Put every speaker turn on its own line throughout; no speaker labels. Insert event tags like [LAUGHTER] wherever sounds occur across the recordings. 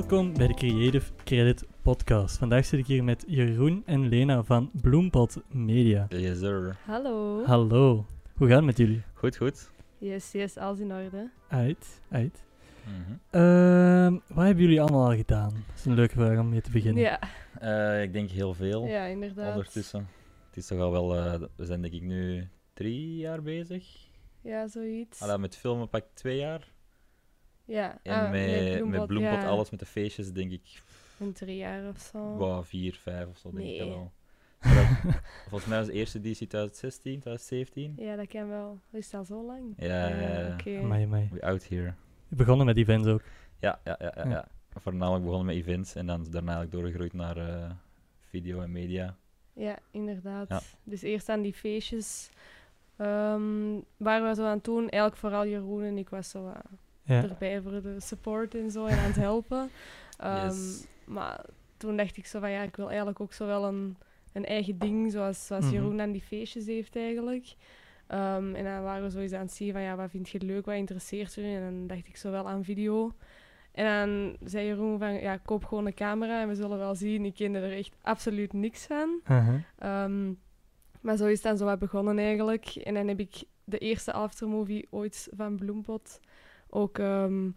Welkom bij de Creative Credit Podcast. Vandaag zit ik hier met Jeroen en Lena van Bloempot Media.
Yes, sir.
Hallo.
Hallo, hoe gaat het met jullie?
Goed, goed.
Yes, yes, alles in orde.
Uit, uit.
Mhm.
Ehm, wat hebben jullie allemaal al gedaan? Dat is een leuke vraag om mee te beginnen.
Ja,
Eh, ik denk heel veel
ja, inderdaad.
ondertussen. Het is toch al wel, eh, we zijn denk ik nu drie jaar bezig.
Ja, zoiets.
Allee, met filmen pak ik twee jaar.
Ja,
En
ah,
met,
Bloempot,
met Bloempot,
ja,
alles met de feestjes, denk ik
Een drie jaar of zo.
wow, vier, vijf of zo, denk ik wel. Dat- [LAUGHS] volgens mij was de eerste editie 2016, 2017.
Ja, dat kan wel. Is dat al zo lang?
Ja, ja, ja.
Oké.
Amai, amai.
We out here.
We begonnen met events ook.
Ja, ja, ja, ja,
Ja.
ja. Voornamelijk begonnen met events en dan daarna eigenlijk doorgegroeid naar eh, video en media.
Ja, inderdaad.
Ja.
Dus eerst aan die feestjes. ehm waar we zo aan het doen, eigenlijk vooral Jeroen en ik was zo eh,
Ja.
erbij voor de support en zo en aan het helpen. [LAUGHS] Ehm,
Yes.
Maar toen dacht ik zo van ja, ik wil eigenlijk ook zo wel een, een eigen ding, zoals, zoals
Mhm.
Jeroen aan die feestjes heeft eigenlijk. Ehm, en dan waren we zo eens aan het zien van ja, wat vind je leuk, wat interesseert je? En dan dacht ik zo wel aan video. En dan zei Jeroen van ja, koop gewoon een camera en we zullen wel zien. Ik kende er echt absoluut niks van.
Uh-huh.
Ehm, maar zo is het dan zo wat begonnen eigenlijk. En dan heb ik de eerste aftermovie ooit van Bloempot ook ehm,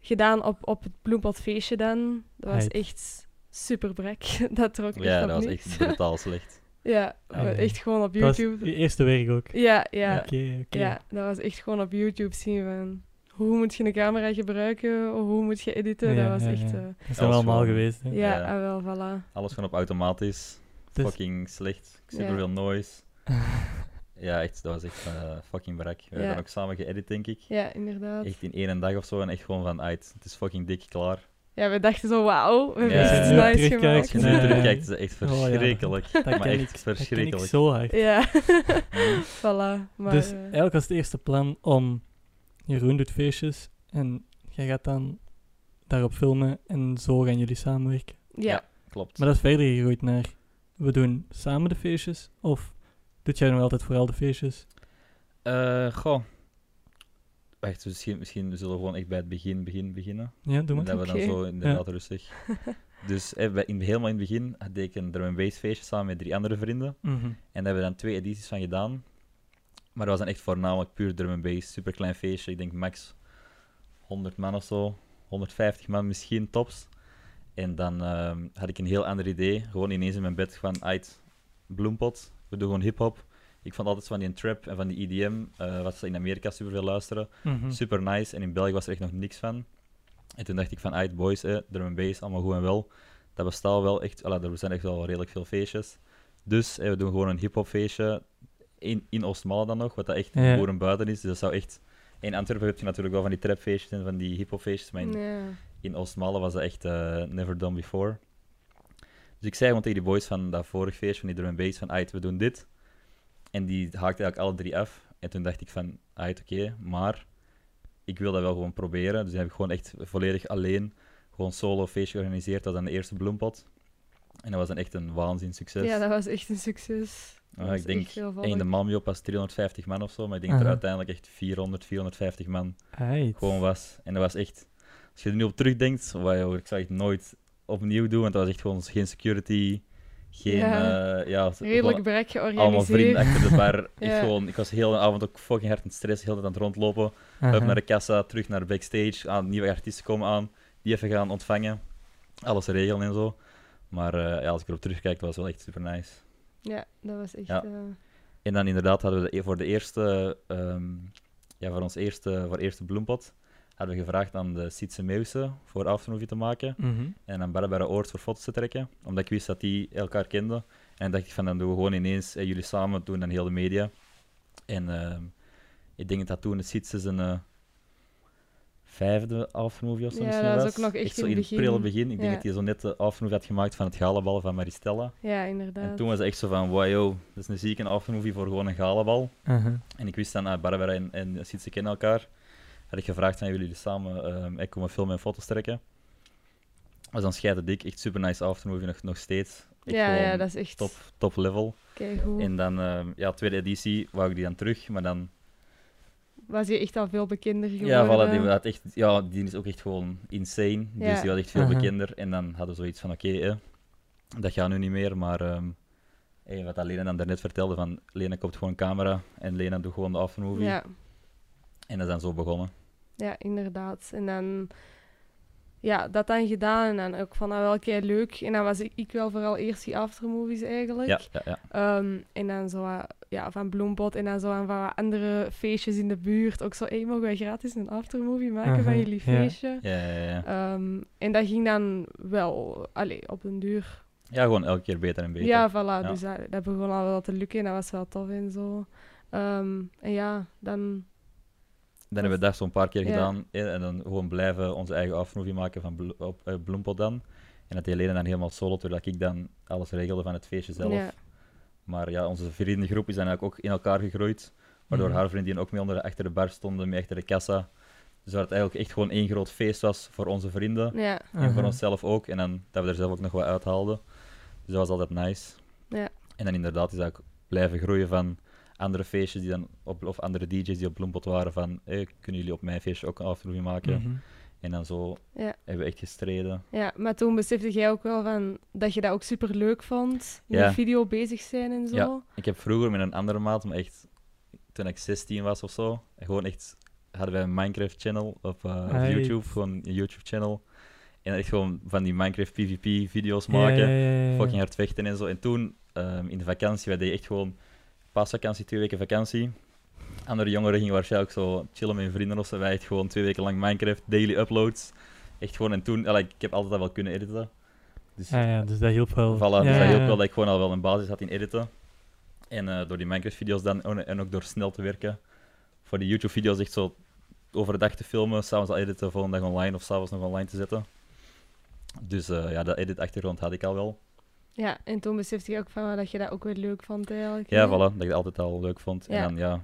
gedaan op, op het Bloempotfeestje dan. Dat was
Heid.
echt super brak. [LAUGHS] dat trok echt
Ja, dat was
niks.
echt brutaal slecht. [LAUGHS]
ja,
Ah, ja.
echt gewoon op
Dat was
YouTube.
je eerste werk ook.
Ja, ja,
Oké, oké.
ja, dat was echt gewoon op YouTube zien van... Hoe moet je een camera gebruiken? Of hoe moet je editen?
Ja,
dat was
ja,
echt...
ja.
eh,
Dat zijn we
Alles
allemaal
gewoon-
geweest. Hè?
ja,
Ja.
ah, wel, voilà.
Alles gewoon op automatisch.
Dus-
Fucking slecht.
Ja.
Super veel noise. [LAUGHS] Ja, echt, dat was echt eh, fucking brak. We
Ja.
hebben dan ook samen geëdit, denk ik.
Ja, inderdaad.
Echt in één dag of zo en echt gewoon van uit. Het is fucking dik klaar.
Ja, we dachten zo, wauw, we hebben
Ja.
iets
Ja,
nice gemaakt.
Als je nu terugkijkt, is het echt
Oh, ja, dat-
verschrikkelijk.
Dat
maar
ken
echt
ik, dat ken ik
verschrikkelijk.
zo hard.
Ja, [LAUGHS] [LAUGHS] voilà. Maar,
dus
eh,
eigenlijk was het eerste plan om Jeroen doet feestjes en jij gaat dan daarop filmen en zo gaan jullie samenwerken.
ja.
Klopt.
Maar dat is verder gegroeid naar we doen samen de feestjes of doet jij nog altijd vooral de feestjes?
Eh, goh. Wacht, misschien, misschien zullen we gewoon echt bij het begin, begin beginnen.
Ja, doe maar.
Dat we dan
Oké.
zo inderdaad rustig. [LAUGHS] Dus eh, bij- in, helemaal in het begin had ik een drum and bass feestje samen met drie andere vrienden.
Mhm.
En daar hebben we dan twee edities van gedaan. Maar dat was dan echt voornamelijk puur drum and bass. Super klein feestje. Ik denk max 100 man of zo. 150 man misschien, tops. En dan ehm, had ik een heel ander idee. Gewoon ineens in mijn bed van uit Bloempot. We doen gewoon hip-hop. Ik vond altijd van die trap en van die EDM, eh, wat ze in Amerika super veel luisteren.
Mhm.
Super nice. En in België was er echt nog niks van. En toen dacht ik van, uit boys, eh, drum and bass, allemaal goed en wel. Dat bestaat wel echt, alla, er zijn echt wel redelijk veel feestjes. Dus eh, we doen gewoon een hip-hop feestje in, in Oostmalle dan nog, wat dat echt
Ja.
boeren buiten is. Dus dat zou echt. In Antwerpen heb je natuurlijk wel van die trapfeestjes en van die hip-hop feestjes, maar in, in Oostmalle was dat echt eh, never done before. Dus ik zei gewoon tegen die boys van dat vorig feestje, van die drum and bass, van uit, we doen dit. En die haakten eigenlijk alle drie af. En toen dacht ik van, uit, oké, maar ik wil dat wel gewoon proberen. Dus dan heb ik gewoon echt volledig alleen gewoon solo feestje georganiseerd. Dat was dan de eerste bloempot. En dat was dan echt een waanzin succes.
ja, dat was echt een succes. Dat
Ah,
was
ik denk,
echt
en de Malmio was 350 man of zo, maar ik denk dat er uiteindelijk echt 400, 450 man gewoon was. En dat was echt, als je er nu op terugdenkt, wat, joh, ik zou het nooit opnieuw doen, want dat was echt gewoon geen security, geen,
Ja.
ja, ja
Redelijk
gewoon
brek
allemaal vrienden
georganiseerd.
achter de bar. [LAUGHS] Echt gewoon, ik was heel de avond ook fucking hard in stress, heel de tijd aan het rondlopen.
Aha.
Up naar de kassa, terug naar de backstage, aan nieuwe artiesten komen aan, die even gaan ontvangen, alles regelen en zo. Maar eh, ja, als ik erop terugkijk, was het wel echt super nice.
Ja, dat was echt...
Ja.
eh,
En dan inderdaad hadden we de, voor de eerste, ehm, ja, voor ons eerste, voor eerste bloempot, hadden we gevraagd aan de Sietse Meeuwse voor aftermovie te maken.
Mhm.
En aan Barbara Oort voor foto's te trekken, omdat ik wist dat die elkaar kenden. En dan dacht ik van, dan doen we gewoon ineens, eh, jullie samen doen dan heel de media. En ehm, ik denk dat toen de Sietse zijn eh, vijfde aftermovie of zo
Ja,
misschien
dat was
was.
ook nog echt
zo
in
prille
begin.
begin. Ik denk dat hij zo net de aftermovie had gemaakt van het galabal van Maristella.
ja, inderdaad.
En toen was het echt zo van, wow, yo, dat is een zieke aftermovie voor gewoon een galabal.
Aha.
En ik wist dan, ah, Barbara en, en Sietse kennen elkaar. Had ik gevraagd aan jullie samen ehm ik komen filmen en foto's trekken. Was dan scheiden dik, echt super nice aftermovie nog, nog steeds. Echt
ja, ja, dat is echt
top, top level.
keigoed.
En dan, ehm, ja, tweede editie wou ik die dan terug, maar dan
was hij echt al veel bekender geworden.
Ja, voilà, die, had echt, ja, die is ook echt gewoon insane.
Ja.
Dus die was echt veel bekender. En dan hadden we zoiets van, oké, hè, dat gaat nu niet meer. Maar ehm, hey, wat Lena dan daarnet vertelde, van Lena koopt gewoon een camera en Lena doet gewoon de aftermovie.
Ja,
En dat is dan zo begonnen.
Ja, inderdaad. En dan, ja, dat dan gedaan. En dan ook van, nou wel kei leuk. En dan was ik, ik wel vooral eerst die aftermovies eigenlijk.
Ja, ja, ja.
Ehm, en dan zo wat, ja, van Bloempot en dan zo aan van wat andere feestjes in de buurt. Ook zo, hey, mogen wij gratis een aftermovie maken van jullie feestje?
Ja, ja, ja.
Ehm, en dat ging dan wel, allee, op een duur.
ja, gewoon elke keer beter en beter.
Ja, voilà. Dus dat, dat begon al wel te lukken en dat was wel tof en zo. Ehm, en ja, dan...
Dan hebben we dat zo'n paar keer
Ja.
gedaan. En dan gewoon blijven onze eigen aftermovie maken van Blo- op eh, Bloempot dan. En dat deed Lena dan helemaal solo, terwijl ik dan alles regelde van het feestje zelf.
Ja,
Maar ja, onze vriendengroep is dan eigenlijk ook in elkaar gegroeid. Waardoor
Mhm.
haar vriendinnen ook mee onder, achter de bar stonden, mee achter de kassa. Dus dat het eigenlijk echt gewoon één groot feest was voor onze vrienden.
ja,
En voor
Aha.
onszelf ook. En dan dat we er zelf ook nog wat uithaalden. Dus dat was altijd nice.
Ja.
En dan inderdaad is dat ook blijven groeien van andere feestjes die dan op, of andere DJ's die op Bloempot waren van hey, kunnen jullie op mijn feestje ook een aftermovie maken?
Mhm.
En dan zo
ja.
hebben we echt gestreden.
Ja, maar toen besefte jij ook wel van dat je dat ook super leuk vond. Met
Ja.
video bezig zijn en zo.
Ja. Ik heb vroeger met een andere maat, maar echt toen ik 16 was of zo, gewoon echt hadden wij een Minecraft channel op, eh, op. YouTube, gewoon een YouTube channel. En echt gewoon van die Minecraft PvP video's maken.
ja, ja, ja, ja.
fucking hard vechten en zo. En toen, ehm, in de vakantie, wij deden echt gewoon paasvakantie, twee weken vakantie. Andere jongeren gingen waarschijnlijk zo chillen met hun vrienden of zo. Wij echt gewoon twee weken lang Minecraft, daily uploads. Echt gewoon, en toen, allee, ik heb altijd al wel kunnen editen. Dus,
Ja, ja, dus dat hielp wel.
voilà,
ja,
dus dat hielp wel dat ik gewoon al wel een basis had in editen. En eh, door die Minecraft-video's dan, en ook door snel te werken, voor die YouTube-video's echt zo overdag te filmen, s'avonds al editen, volgende dag online of s'avonds nog online te zetten. Dus eh, ja, dat edit-achtergrond had ik al wel.
Ja, en toen besefte je ook van dat je dat ook weer leuk vond eigenlijk.
Ja, voilà, dat ik het altijd al leuk vond.
Ja.
En dan, ja,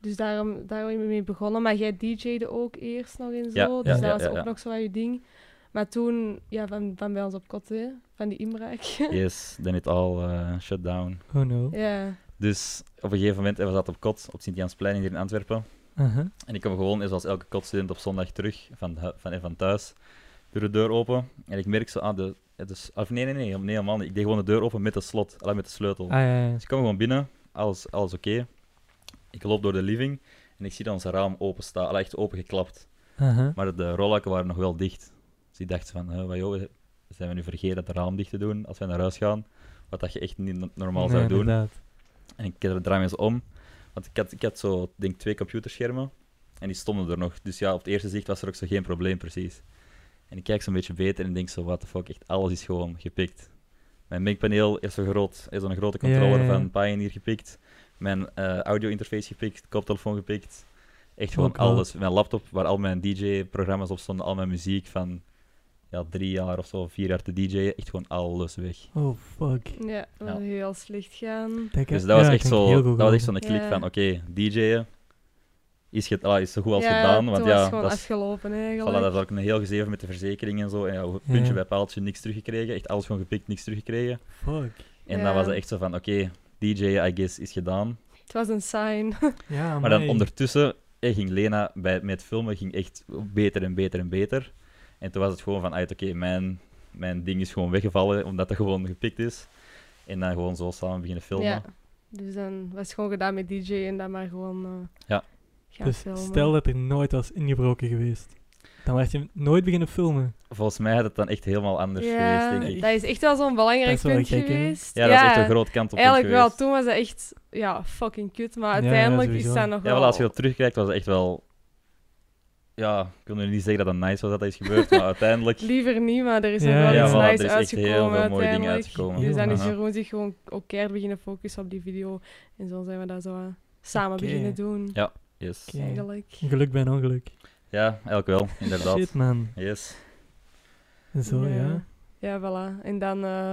Dus daarom, daarom ben je mee begonnen. Maar jij DJ'de ook eerst nog en zo.
Ja,
dus
ja,
dat
ja,
was
ja,
ook
ja.
nog zo je ding. Maar toen, ja, van, van bij ons op kot, hè, van die inbraak. [LAUGHS]
yes, then it all uh, shut down.
Oh no.
ja,
Dus op een gegeven moment, eh, we zaten op kot op Sint-Jansplein hier in Antwerpen.
Aha.
En ik kwam gewoon, eh, zoals elke kotstudent, op zondag terug van, van, eh, van thuis. Doe de deur open. En ik merk zo aan de... Het is, of nee, nee, nee, nee, helemaal niet. Ik deed gewoon de deur open met de slot, alleen met de sleutel.
Ah, ja, ja.
Dus ik kom gewoon binnen, alles, alles oké. Ik loop door de living en ik zie dat ons raam open staan, echt opengeklapt. Maar de rolluiken waren nog wel dicht. Dus ik dacht van, wat joh, zijn we nu vergeten dat de raam dicht te doen als we naar huis gaan? Wat dat je echt niet no- normaal
Nee,
zou doen.
inderdaad.
En ik draai me eens om. Want ik had, ik had zo, denk twee computerschermen. En die stonden er nog. Dus ja, op het eerste zicht was er ook zo geen probleem, precies. En ik kijk zo'n beetje beter en denk zo, what the fuck, echt alles is gewoon gepikt. Mijn mengpaneel is zo groot, is zo'n grote controller
ja, ja.
van Pioneer gepikt. Mijn eh, audio-interface gepikt, koptelefoon gepikt. Echt gewoon
wel.
alles. Mijn laptop, waar al mijn DJ-programma's op stonden, al mijn muziek van ja, drie jaar of zo, vier jaar te DJ'en, echt gewoon alles weg.
Oh, fuck.
ja, dat
Ja.
heel slecht gaan.
Dus dat was
ja,
echt zo, dat was echt zo'n klik
Ja.
van, oké, DJ'en is, ah, is zo goed als
ja,
gedaan. Want ja,
gewoon
dat is,
afgelopen eigenlijk.
voilà, dat was ook een heel gezeven met de verzekering en zo. En ja, puntje
Ja.
bij paaltje, niks teruggekregen. Echt alles gewoon gepikt, niks teruggekregen.
Fuck.
En
Ja.
dan was het echt zo van, oké, DJ'en, I guess, is gedaan.
Het was een sign. [LAUGHS]
Ja,
Maar dan ondertussen eh, ging Lena bij, met filmen ging echt beter en beter en beter. En toen was het gewoon van, uit oké, mijn, mijn ding is gewoon weggevallen, omdat het gewoon gepikt is. En dan gewoon zo samen beginnen filmen.
ja. Dus dan was het gewoon gedaan met DJ en dan maar gewoon eh,
Ja.
Gaan
Dus
filmen.
stel dat er nooit was ingebroken geweest. Dan werd je nooit beginnen filmen.
Volgens mij had het dan echt helemaal anders
ja,
geweest, denk ik.
dat is echt wel zo'n belangrijk
wel
punt
gek,
geweest.
Ja, dat is echt een groot kant op
Eigenlijk wel, toen was dat echt ja, fucking kut. Maar
Ja, ja,
uiteindelijk is dat nog
Ja,
wel...
wel, als je dat terugkijkt, was het echt wel... Ja, ik wil nu niet zeggen dat het nice was dat dat is gebeurd, maar [LAUGHS] uiteindelijk...
Liever niet, maar er is
Ja,
nog wel
ja,
iets
voilà, er
nice
is echt heel veel mooie dingen uitgekomen.
Dus dan is. Jeroen zich gewoon ook keihard beginnen focussen op die video. En zo zijn we dat zo eh, samen beginnen doen.
Ja. Yes.
Eigenlijk.
Geluk bij een ongeluk.
Ja, eigenlijk wel, inderdaad.
Shit, man.
Yes.
Zo, ja.
Ja, voilà. En dan eh,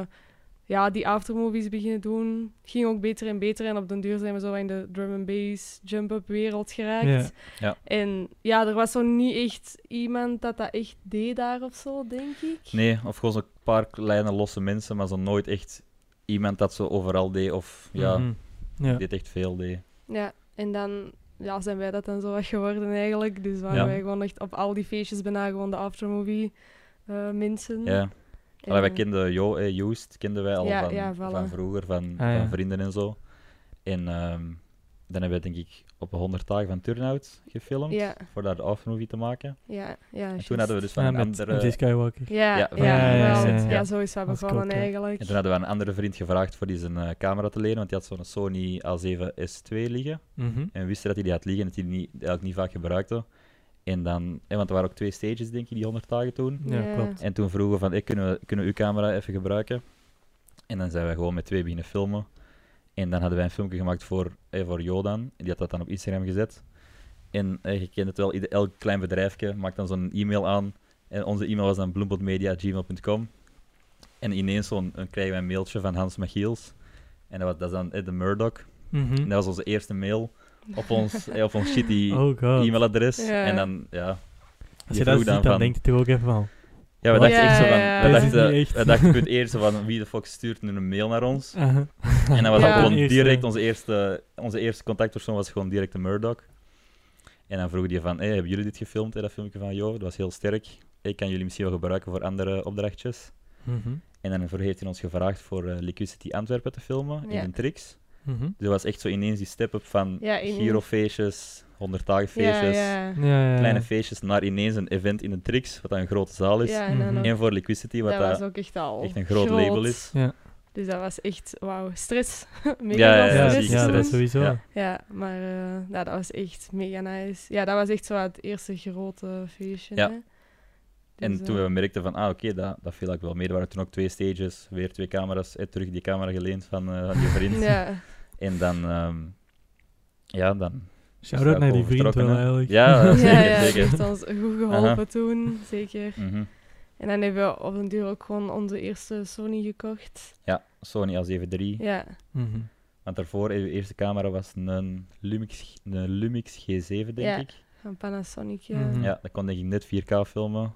ja, die aftermovies beginnen doen. Ging ook beter en beter. En op den duur zijn we zo in de drum and bass jump-up wereld geraakt.
Ja.
Ja.
En ja, er was zo niet echt iemand dat dat echt deed daar of zo, denk ik.
Nee, of gewoon zo'n paar kleine losse mensen, maar zo nooit echt iemand dat zo overal deed, of ja,
Mhm. Ja.
dit echt veel deed.
Ja, en dan ja, zijn wij dat dan zo wat geworden eigenlijk. Dus waren
Ja.
wij gewoon echt op al die feestjes bijna gewoon de aftermovie eh, mensen.
Ja.
En,
Allee, wij kenden Jo, eh, Joost, kenden wij al
Ja,
van,
ja, voilà.
van vroeger, van,
Ah, ja.
van vrienden en zo. En ehm, dan hebben we denk ik op 100 dagen van Turnout gefilmd,
Ja,
voor daar de aftermovie te maken.
ja, ja.
En toen hadden we dus van
Ja,
een
met
andere...
MJ Skywalker.
Ja,
Ja,
ja,
van-
ja,
Ja, ja,
wel.
ja,
ja,
ja.
zo begonnen
cool, ja.
eigenlijk.
En toen hadden we een andere vriend gevraagd voor die zijn eh, camera te lenen, want die had zo'n Sony A7S2 liggen.
Mhm.
En we wisten dat hij die had liggen en dat hij die niet, eigenlijk niet vaak gebruikte. En dan, eh, want er waren ook twee stages, denk ik, die 100 dagen toen.
Ja,
Ja.
En
klopt.
toen vroegen we van, hey, kunnen, we, kunnen we uw camera even gebruiken? En dan zijn we gewoon met twee beginnen filmen. En dan hadden wij een filmpje gemaakt voor, eh, voor Jodan. En die had dat dan op Instagram gezet. En eh, je kent het wel, ieder, elk klein bedrijfje maakt dan zo'n e-mail aan. En onze e-mail was dan bloempotmedia.gmail.com. En ineens zo'n, dan krijgen we een mailtje van Hans Michiels. En dat, was, dat is dan eh, de Murdoch.
Mhm.
En dat was onze eerste mail op ons, [LAUGHS] eh, op ons shitty
Oh
e-mailadres. En dan, ja,
Als je dat ziet,
dan
dan
van-
denkt het er ook even van.
Ja, we dachten echt zo van,
ja,
we dachten, we dachten het eerst van wie de fuck stuurt nu een mail naar ons. En dat was
Ja.
ook gewoon direct onze eerste, onze eerste contactpersoon was gewoon direct de Murdoch. En dan vroeg hij van, hey, hebben jullie dit gefilmd, hè, dat filmpje van Jo? Dat was heel sterk. Ik kan jullie misschien wel gebruiken voor andere opdrachtjes.
Mhm.
En dan heeft hij ons gevraagd voor eh, Liquidity Antwerpen te filmen in
Ja.
een tricks.
Mhm.
Dus dat was echt zo ineens die step-up van
Ja, in-
Giro-feestjes, 100 dagen
Ja,
feestjes,
ja.
Ja, ja.
kleine feestjes, naar ineens een event in een tricks, wat dan een grote zaal is.
En
Mhm.
En voor Liquidity, wat
dat
dat
ook echt al
echt een groot, label is.
Ja,
Dus dat was echt, wauw, stress. [LAUGHS] mega
Ja, ja,
stress.
ja, dat sowieso.
Ja.
Ja, maar eh, ja, dat was echt mega nice. Ja, dat was echt zo het eerste grote feestje.
Ja. En
Dus,
toen
eh,
we merkten van, ah oké, dat, dat viel ik wel mee. Er waren toen ook twee stages, weer twee camera's, eh, terug die camera geleend van, eh, van die vriend. [LAUGHS]
Ja, [LAUGHS]
En dan, ehm, ja, dan...
Shout-out
Ja,
naar die vriend wel eigenlijk.
Ja, [LAUGHS]
ja,
zeker,
ja,
zeker.
heeft ons goed geholpen toen, zeker.
Mhm.
En dan hebben we op een duur ook gewoon onze eerste Sony gekocht.
Ja, Sony A7 III.
Ja,
Mhm.
Want daarvoor, de eerste camera was een Lumix, een Lumix G7, denk
Ja.
ik.
van Panasonic. Ja.
Mhm.
Ja, dat kon denk ik net 4K filmen.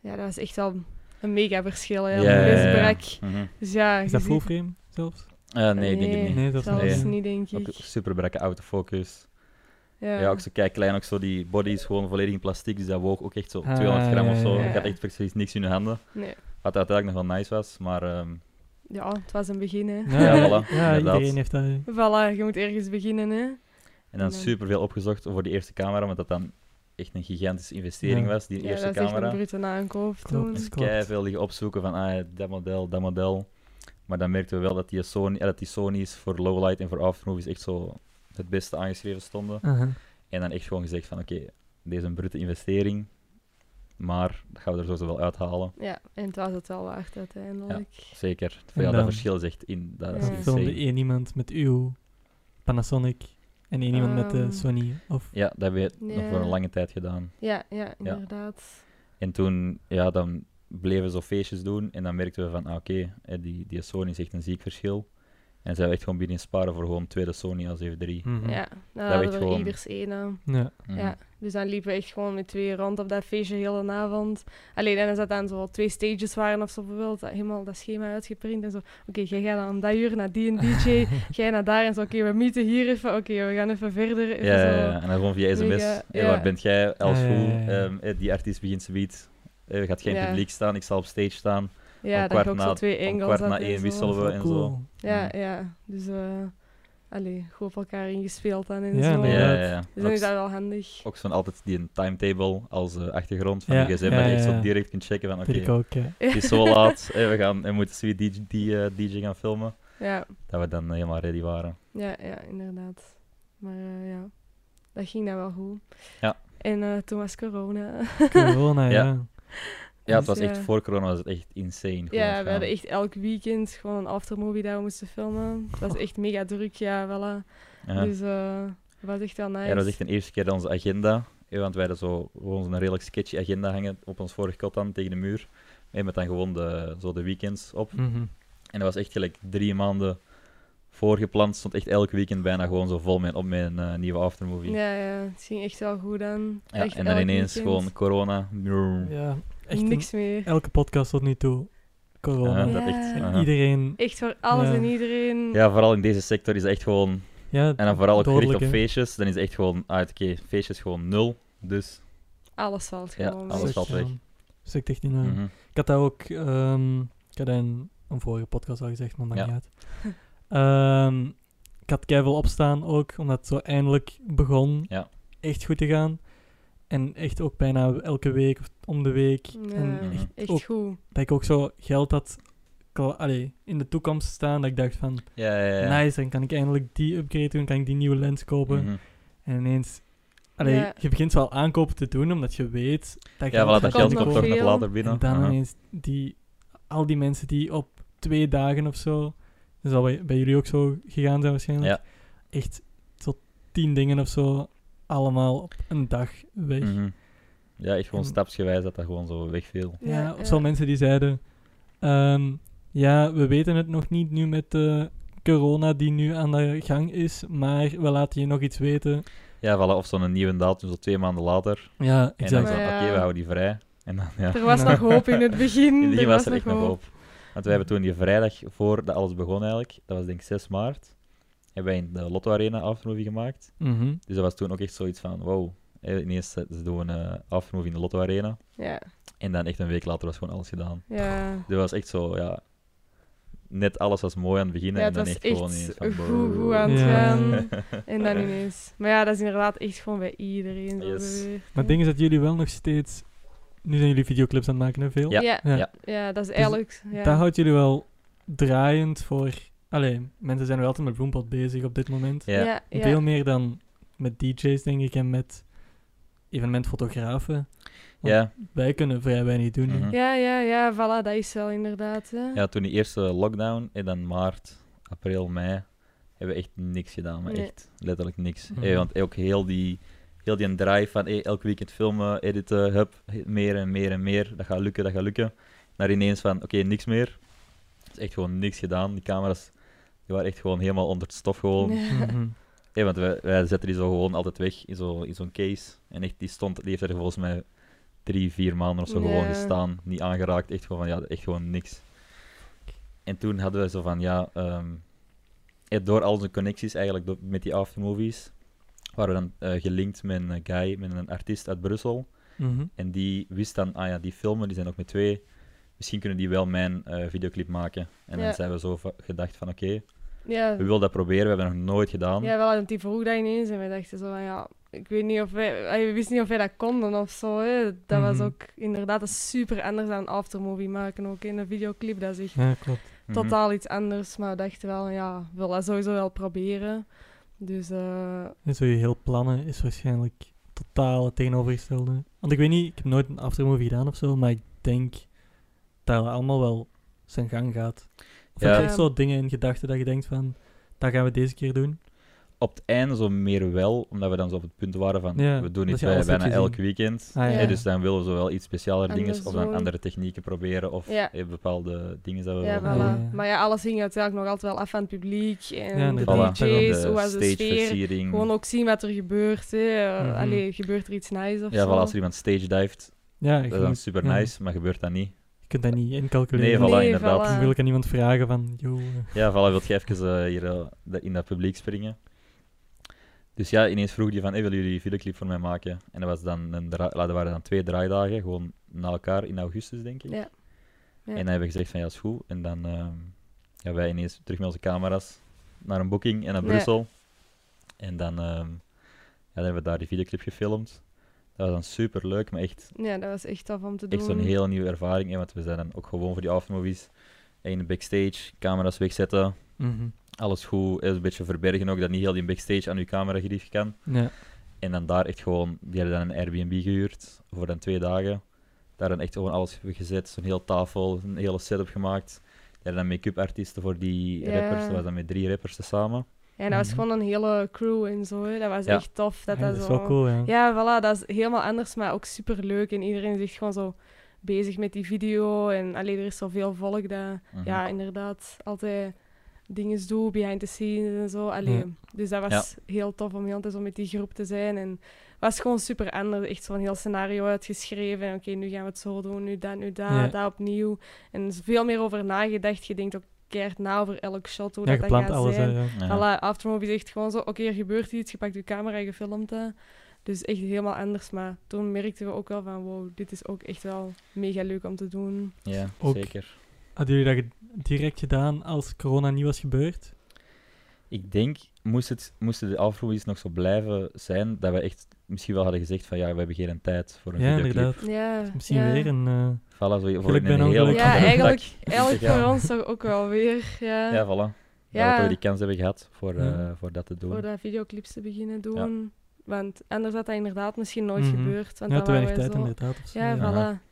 ja, dat was echt wel een mega verschil. Hè,
Ja.
Dus ja,
Is dat full frame zelfs?
Eh, nee, ik denk het niet.
Nee, dat is
niet.
denk
Ook
ik.
super brakke autofocus.
Ja,
Ja. ook zo kijk klein, ook zo die body is gewoon volledig in plastic, dus dat woog ook echt zo
Ah,
200 gram of zo.
ja,
ja.
Ik had echt precies niks in de handen.
Nee.
Wat uiteindelijk nog wel nice was, maar ehm,
ja, het was een begin. Hè.
Ja, voilà, [LAUGHS]
ja
inderdaad.
iedereen heeft dat.
Voilà, je moet ergens beginnen. Hè.
En dan super veel opgezocht voor die eerste camera, omdat dat dan echt een gigantische investering
Ja.
was, die
Ja,
eerste
dat is echt
camera.
een brute aankoop toen.
Dus veel liggen opzoeken van ah, ja, dat model, dat model. Maar dan merkten we wel dat die, Sony, ja, dat die Sony's voor lowlight en voor aftermovies echt zo het beste aangeschreven stonden. En dan echt gewoon gezegd van oké, deze is een brute investering, maar dat gaan we er sowieso wel uithalen.
Ja, en het was het wel waard uiteindelijk.
Zeker.
En
Ja, dat verschil is echt in. Dat is
Ja.
Filmde één iemand met uw Panasonic en één iemand met de
Ehm.
Sony. Of,
Ja, dat hebben we nog
Ja.
voor een lange tijd gedaan.
Ja, ja, inderdaad.
En toen, ja, dan bleven we zo feestjes doen en dan merkten we van, ah, oké, die, die Sony is echt een ziek verschil. En zijn we echt gewoon beginnen sparen voor gewoon tweede Sony A7 III.
Mhm.
Ja, dan
weet
hadden we
gewoon-
ieders één.
Ja.
Mhm.
Ja, dus dan liepen we echt gewoon met twee rond op dat feestje heel de avond. Alleen en als dat dan zo twee stages waren of zo bijvoorbeeld, dat helemaal dat schema uitgeprint en zo. Oké, jij gaat dan dat uur naar die en DJ, [LAUGHS] jij naar daar en zo. Oké, we meeten hier even. Oké, we gaan even verder. Even
Ja,
zo.
ja, en dan gewoon via sms.
Mega,
hey,
ja.
waar bent jij?
Ja,
hoe? Ehm, eh, die artiest begint zoiets. Er gaat geen
Ja.
publiek staan, ik zal op stage staan.
Ja,
om kwart
ook
na-
zo twee
om kwart na
en
één wisselen we en
cool.
zo.
Ja, ja. Dus, eh allee, goed op elkaar ingespeeld dan en
Ja,
zo.
nee,
Ja,
ja.
Dus dan is dat wel handig.
ook zo'n altijd die een timetable als eh, achtergrond van
Ja,
de gsm,
ja,
dat je echt zo direct kunt checken van oké,
Vind ik ook, ja.
het is zo [LAUGHS] laat, we, gaan, we moeten zoiets die, die, eh, DJ gaan filmen,
Ja,
dat we dan helemaal ready waren.
ja, ja, inderdaad. Maar eh, ja, dat ging dan wel goed.
Ja.
En eh, toen was corona.
Corona,
Ja.
Ja.
Het
Dus,
was echt,
ja.
voor corona was het echt insane. gewoon
Ja, we hadden echt elk weekend gewoon een aftermovie dat we moesten filmen. Het was echt mega druk, ja, voilà.
Ja.
Dus eh het was echt wel nice.
Ja, dat was echt de eerste keer onze agenda, hè, want wij hadden zo gewoon zo'n redelijk sketchy agenda hangen op ons vorige kot dan tegen de muur. En met dan gewoon de, zo de weekends op.
Mhm.
En dat was echt gelijk drie maanden voorgepland. Stond echt elk weekend bijna gewoon zo vol met, op mijn eh, nieuwe aftermovie.
Ja, ja, het ging echt wel goed aan.
Ja,
Echt
en dan ineens
weekend.
gewoon corona.
Ja, echt
Niks
een-
meer.
elke podcast tot nu toe. Corona.
Ja, dat
Ja.
echt,
iedereen...
Echt voor alles
Ja.
en iedereen.
Ja, vooral in deze sector is het echt gewoon
Ja,
En dan vooral ook gericht op feestjes. Dan is het echt gewoon, ah, oké, feestjes gewoon nul. Dus,
Alles valt
Ja,
gewoon
alles
weg.
valt weg.
Ja, Stikt echt niet
mhm.
Ik had dat ook, ehm, ik had dat in een vorige podcast al gezegd, maar maakt
Ja.
niet uit. [LAUGHS] Ehm, ik had keihard opstaan ook, omdat het zo eindelijk begon
Ja.
echt goed te gaan. En echt ook bijna elke week of om de week.
Ja,
En echt
Echt
ook,
goed.
dat ik ook zo geld had allee, in de toekomst staan, dat ik dacht van,
ja, ja, ja.
nice, dan kan ik eindelijk die upgrade doen, kan ik die nieuwe lens kopen.
Mhm.
En ineens, allee,
Ja.
je begint wel aankopen te doen, omdat je weet dat
Ja, voilà, dat geld komt toch nog later binnen.
En dan
Aha.
ineens die, al die mensen die op twee dagen of zo, dat zal bij, bij jullie ook zo gegaan zijn waarschijnlijk,
Ja.
echt tot tien dingen of zo, allemaal op een dag weg.
Mhm. Ja, echt gewoon
En-
stapsgewijs dat dat gewoon zo wegviel.
Ja,
Ja,
of
ja.
zo mensen die zeiden, ehm, ja, we weten het nog niet nu met de corona die nu aan de gang is, maar we laten je nog iets weten.
Ja, voilà, of zo'n nieuwe datum, zo twee maanden later.
Ja,
En dan
exact.
zo, oké, we houden die vrij. En dan, ja.
Er was nog hoop in het begin.
In het begin
er
was er echt nog hoop. Want wij hebben toen die vrijdag voor alles begon eigenlijk, dat was denk ik 6 maart, hebben wij in de Lotto Arena aftermovie gemaakt.
Mhm.
Dus dat was toen ook echt zoiets van, wow, eh, ineens eh, ze doen een uh, aftermovie in de Lotto Arena.
Ja,
En dan echt een week later was gewoon alles gedaan.
ja.
Dus dat was echt zo, ja, net alles was mooi aan het begin
Ja,
en dan
was
echt gewoon ineens van...
goed, goed aan het
Ja.
gaan. [LAUGHS] En dan ineens. Maar ja, dat is inderdaad echt gewoon bij iedereen
Yes.
Maar het ding is dat jullie wel nog steeds, nu zijn jullie videoclips aan het maken, hè, veel?
Ja.
Ja,
Ja.
ja. Dat is eigenlijk... Ja.
Dat houdt jullie wel draaiend voor, allee, mensen zijn wel altijd met Bloempot bezig op dit moment.
Ja.
ja, ja.
Veel meer dan met DJ's, denk ik, en met evenementfotografen. Want
Ja,
Wij kunnen vrij weinig doen.
Mhm.
Ja, ja, ja, voilà, dat is wel inderdaad. Hè.
ja, toen die eerste lockdown, en dan maart, april, mei, hebben we echt niks gedaan. Maar
Nee.
echt letterlijk niks. Eh, want ook heel die, heel die drive van eh, elk weekend filmen, editen, hup, meer en meer en meer. Dat gaat lukken, dat gaat lukken. Naar ineens van, oké, niks meer. Het is echt gewoon niks gedaan. Die camera's die waren echt gewoon helemaal onder het stof gewoon.
Ja.
Mhm. [LAUGHS]
Want wij, wij zetten die zo gewoon altijd weg in zo'n in zo'n case. En echt, die, stond, die heeft er volgens mij drie, vier maanden of zo gewoon gestaan. Niet aangeraakt, echt gewoon van, ja, echt gewoon niks. En toen hadden we zo van, ja, ehm, eh, door al onze connecties eigenlijk door- met die aftermovies, waren we dan eh, gelinkt met een guy, met een artiest uit Brussel.
Mhm.
En die wist dan, ah ja, die filmen, die zijn ook met twee. Misschien kunnen die wel mijn eh, videoclip maken. En
Ja.
dan zijn we zo gedacht van, oké,
Ja,
we willen dat proberen, we hebben dat nog nooit gedaan.
ja, wel, want die vroeg dat ineens en wij dachten zo van, ja, ik weet niet of wij, we wisten niet of wij dat konden of zo. Hè. Dat was
Mhm.
ook inderdaad super anders dan een aftermovie maken, ook in een videoclip. Dat is echt
Ja, klopt.
Mhm.
totaal iets anders, maar we dachten wel, ja, we willen dat sowieso wel proberen. Dus eh,
En zo je heel plannen is waarschijnlijk totaal het tegenovergestelde. Want ik weet niet, ik heb nooit een aftermovie gedaan of zo, maar ik denk dat het allemaal wel zijn gang gaat. Of heb
Ja.
je echt zo dingen in gedachten dat je denkt van, dat gaan we deze keer doen?
Op het einde zo meer wel, omdat we dan zo op het punt waren van,
Ja,
we doen dit
je
bij, bijna elk weekend.
Ah, ja.
Eh, dus dan willen we zo wel iets specialer dingen, of dan andere technieken proberen, of
Ja.
eh, bepaalde dingen dat we
ja,
willen
voilà.
Ja,
doen.
ja.
Maar ja, alles hing uiteindelijk nog altijd wel af van het publiek en
Ja,
de.
Voilà,
DJ's,
de
hoe was de sfeer.
stageversiering.
Gewoon ook zien wat er gebeurt. Hè.
Mhm.
allee, gebeurt er iets nice of
Ja,
zo?
voilà, als er iemand stage dived,
Ja,
dat is dan super
ja.
nice, maar gebeurt dat niet.
je kunt dat niet
Nee,
incalculeren.
voilà,
Nee,
inderdaad.
voilà.
Dan wil ik aan iemand vragen van, joh,
Ja, voilà, wilt je even eh, hier in dat publiek springen? Dus ja, ineens vroeg die van, hey, willen jullie een videoclip voor mij maken? En dat, was dan een dra- dat waren dan twee draaidagen, gewoon na elkaar in augustus, denk ik.
Ja. Ja.
En dan hebben we gezegd van, ja, is goed. En dan ehm ja, wij ineens terug met onze camera's naar een boeking en naar
Ja.
Brussel. En dan, ehm, ja, dan hebben we daar die videoclip gefilmd. Dat was dan super leuk, maar echt,
Ja, dat was echt tof om te doen.
echt zo'n hele nieuwe ervaring. Hè, want we zijn dan ook gewoon voor die aftermovies in de backstage, camera's wegzetten,
mhm.
Alles goed, eh, een beetje verbergen ook, dat niet heel die backstage aan uw camera gericht kan.
ja.
En dan daar echt gewoon, die hadden dan een Airbnb gehuurd voor dan twee dagen. Daar dan echt gewoon alles gezet, zo'n heel tafel, een hele setup gemaakt. Die hadden dan make-up artiesten voor die
Ja.
rappers, dat was dan met drie rappers tezamen.
Ja, dat was
Mhm.
gewoon een hele crew en zo. Hè. Dat was
Ja.
echt tof. Dat
Ja,
dat
dat is
zo...
wel cool, ja.
Ja, voilà, dat is helemaal anders, maar ook super leuk. En iedereen is echt gewoon zo bezig met die video. En alleen er is zoveel volk dat,
Mhm.
ja, inderdaad, altijd dingen doet, behind the scenes en zo. Allee,
Ja.
Dus dat was heel tof om heel tijd zo met die groep te zijn. En het was gewoon super anders. Echt zo'n heel scenario uitgeschreven. En Oké, nu gaan we het zo doen, nu dat, nu dat,
Ja.
dat opnieuw. En er is veel meer over nagedacht. Je denkt ook keert na over elk shot, hoe
Ja,
dat, gaat
alles, hè,
zijn.
ja.
Ja.
Voilà, Aftermovie is echt gewoon zo, oké, er gebeurt iets, je pakt je camera en je filmt dat. Dus echt helemaal anders, maar toen merkten we ook wel van, wow, dit is ook echt wel mega leuk om te doen.
Ja,
Ook-
zeker.
Hadden jullie dat direct gedaan als corona niet was gebeurd?
Ik denk, moest het, moesten de afro's nog zo blijven zijn, dat we echt misschien wel hadden gezegd van ja, we hebben geen tijd voor een
Ja,
videoclip.
inderdaad.
Ja,
Misschien
ja.
weer een... eh,
Voilà, zo voor een
ongeluk.
Ja, eigenlijk, [LAUGHS] eigenlijk voor ons toch ook wel weer. Ja,
Ja, voilà.
Ja.
Dat we die kans hebben gehad voor, eh, voor dat te doen.
voor dat videoclips te beginnen doen. Want anders had dat inderdaad misschien nooit
Mhm.
gebeurd. Want
ja,
dan
te weinig tijd
zo-
inderdaad. Of zo,
Ja, voilà.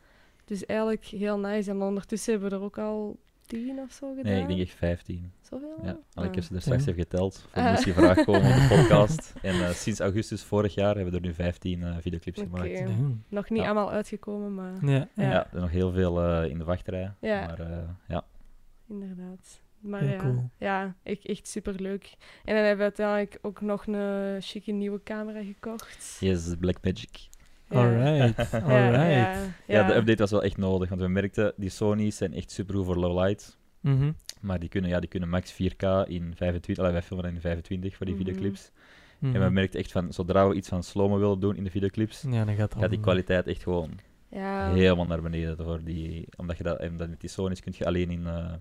Dus eigenlijk heel nice. En ondertussen hebben we er ook al tien of zo gedaan.
Nee, ik denk echt 15.
Zoveel?
Ja,
Ah.
ik heb ze er straks
Ja.
even geteld. Voor
Ah.
moest die vraag komen op de [LAUGHS] podcast. En eh, sinds augustus vorig jaar hebben we er nu 15 eh, videoclips gemaakt.
Nog niet
Ja.
allemaal uitgekomen, maar
Ja, ja.
Er zijn nog heel veel eh, in de wachtrij.
Ja.
Maar eh, ja,
inderdaad. Maar
Heel
ja,
cool.
ja echt, echt super leuk. En dan hebben we uiteindelijk ook nog een chique nieuwe camera gekocht.
yes, Blackmagic.
Alright, [LAUGHS]
Ja,
alright.
ja,
Ja. de update was wel echt nodig, want we merkten, die Sony's zijn echt super goed voor low light.
Mhm.
Maar die kunnen, ja, die kunnen max 4K in 25, allee, wij filmen in 25 voor die
Mhm.
videoclips.
Mhm.
En we merkten echt van, zodra we iets van slow-mo willen doen in de videoclips,
Ja, dan gaat
die
al-
kwaliteit echt gewoon
Ja.
helemaal naar beneden. Voor die, omdat je dat, omdat met die Sony's kun je alleen in, eh,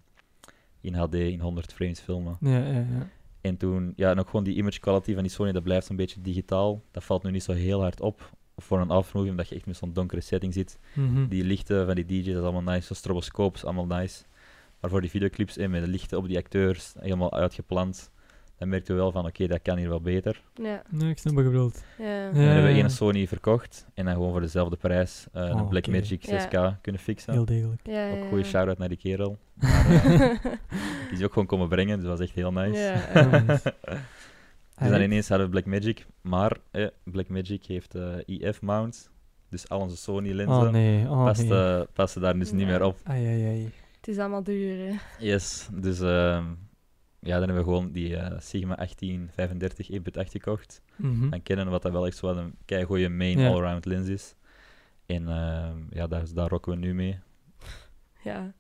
in HD, in 100 frames filmen.
Ja, ja, ja.
En toen, ja, en ook gewoon die image quality van die Sony, dat blijft een beetje digitaal. Dat valt nu niet zo heel hard op voor een afmovie, omdat je echt met zo'n donkere setting zit.
Mhm.
Die lichten van die DJ's, dat is allemaal nice. Zo stroboscoops, allemaal nice. Maar voor die videoclips en met de lichten op die acteurs, helemaal uitgeplant, dan merkten we wel van, oké, dat kan hier wel beter.
Ja.
Ja, ik snap wat je bedoelt.
Ja.
En dan hebben we
Ja.
één Sony verkocht en dan gewoon voor dezelfde prijs eh,
Oh,
een. Blackmagic
Ja.
6K kunnen fixen.
Heel degelijk.
Ja,
Ook
ja,
goede
ja.
shout-out naar die kerel. [LAUGHS] Maar, eh, die is ook gewoon komen brengen, dus dat was echt heel nice. [LAUGHS]
Ja,
Heel
ja.
nice.
Dus dan ineens hadden we Blackmagic, maar eh, Blackmagic heeft eh IF-mount, dus al onze Sony-lenzen
Oh nee, oh nee.
passen daar dus niet meer op.
Ai, ai, ai.
Het is allemaal duur, hè.
Yes, dus ehm, ja, dan hebben we gewoon die eh, Sigma 1835 1.8 gekocht.
Mhm.
Dan kennen we wat dat wel echt zo een keigoeie main
Ja.
all-round lens is. En ehm, ja, daar, daar rocken we nu mee.
Ja.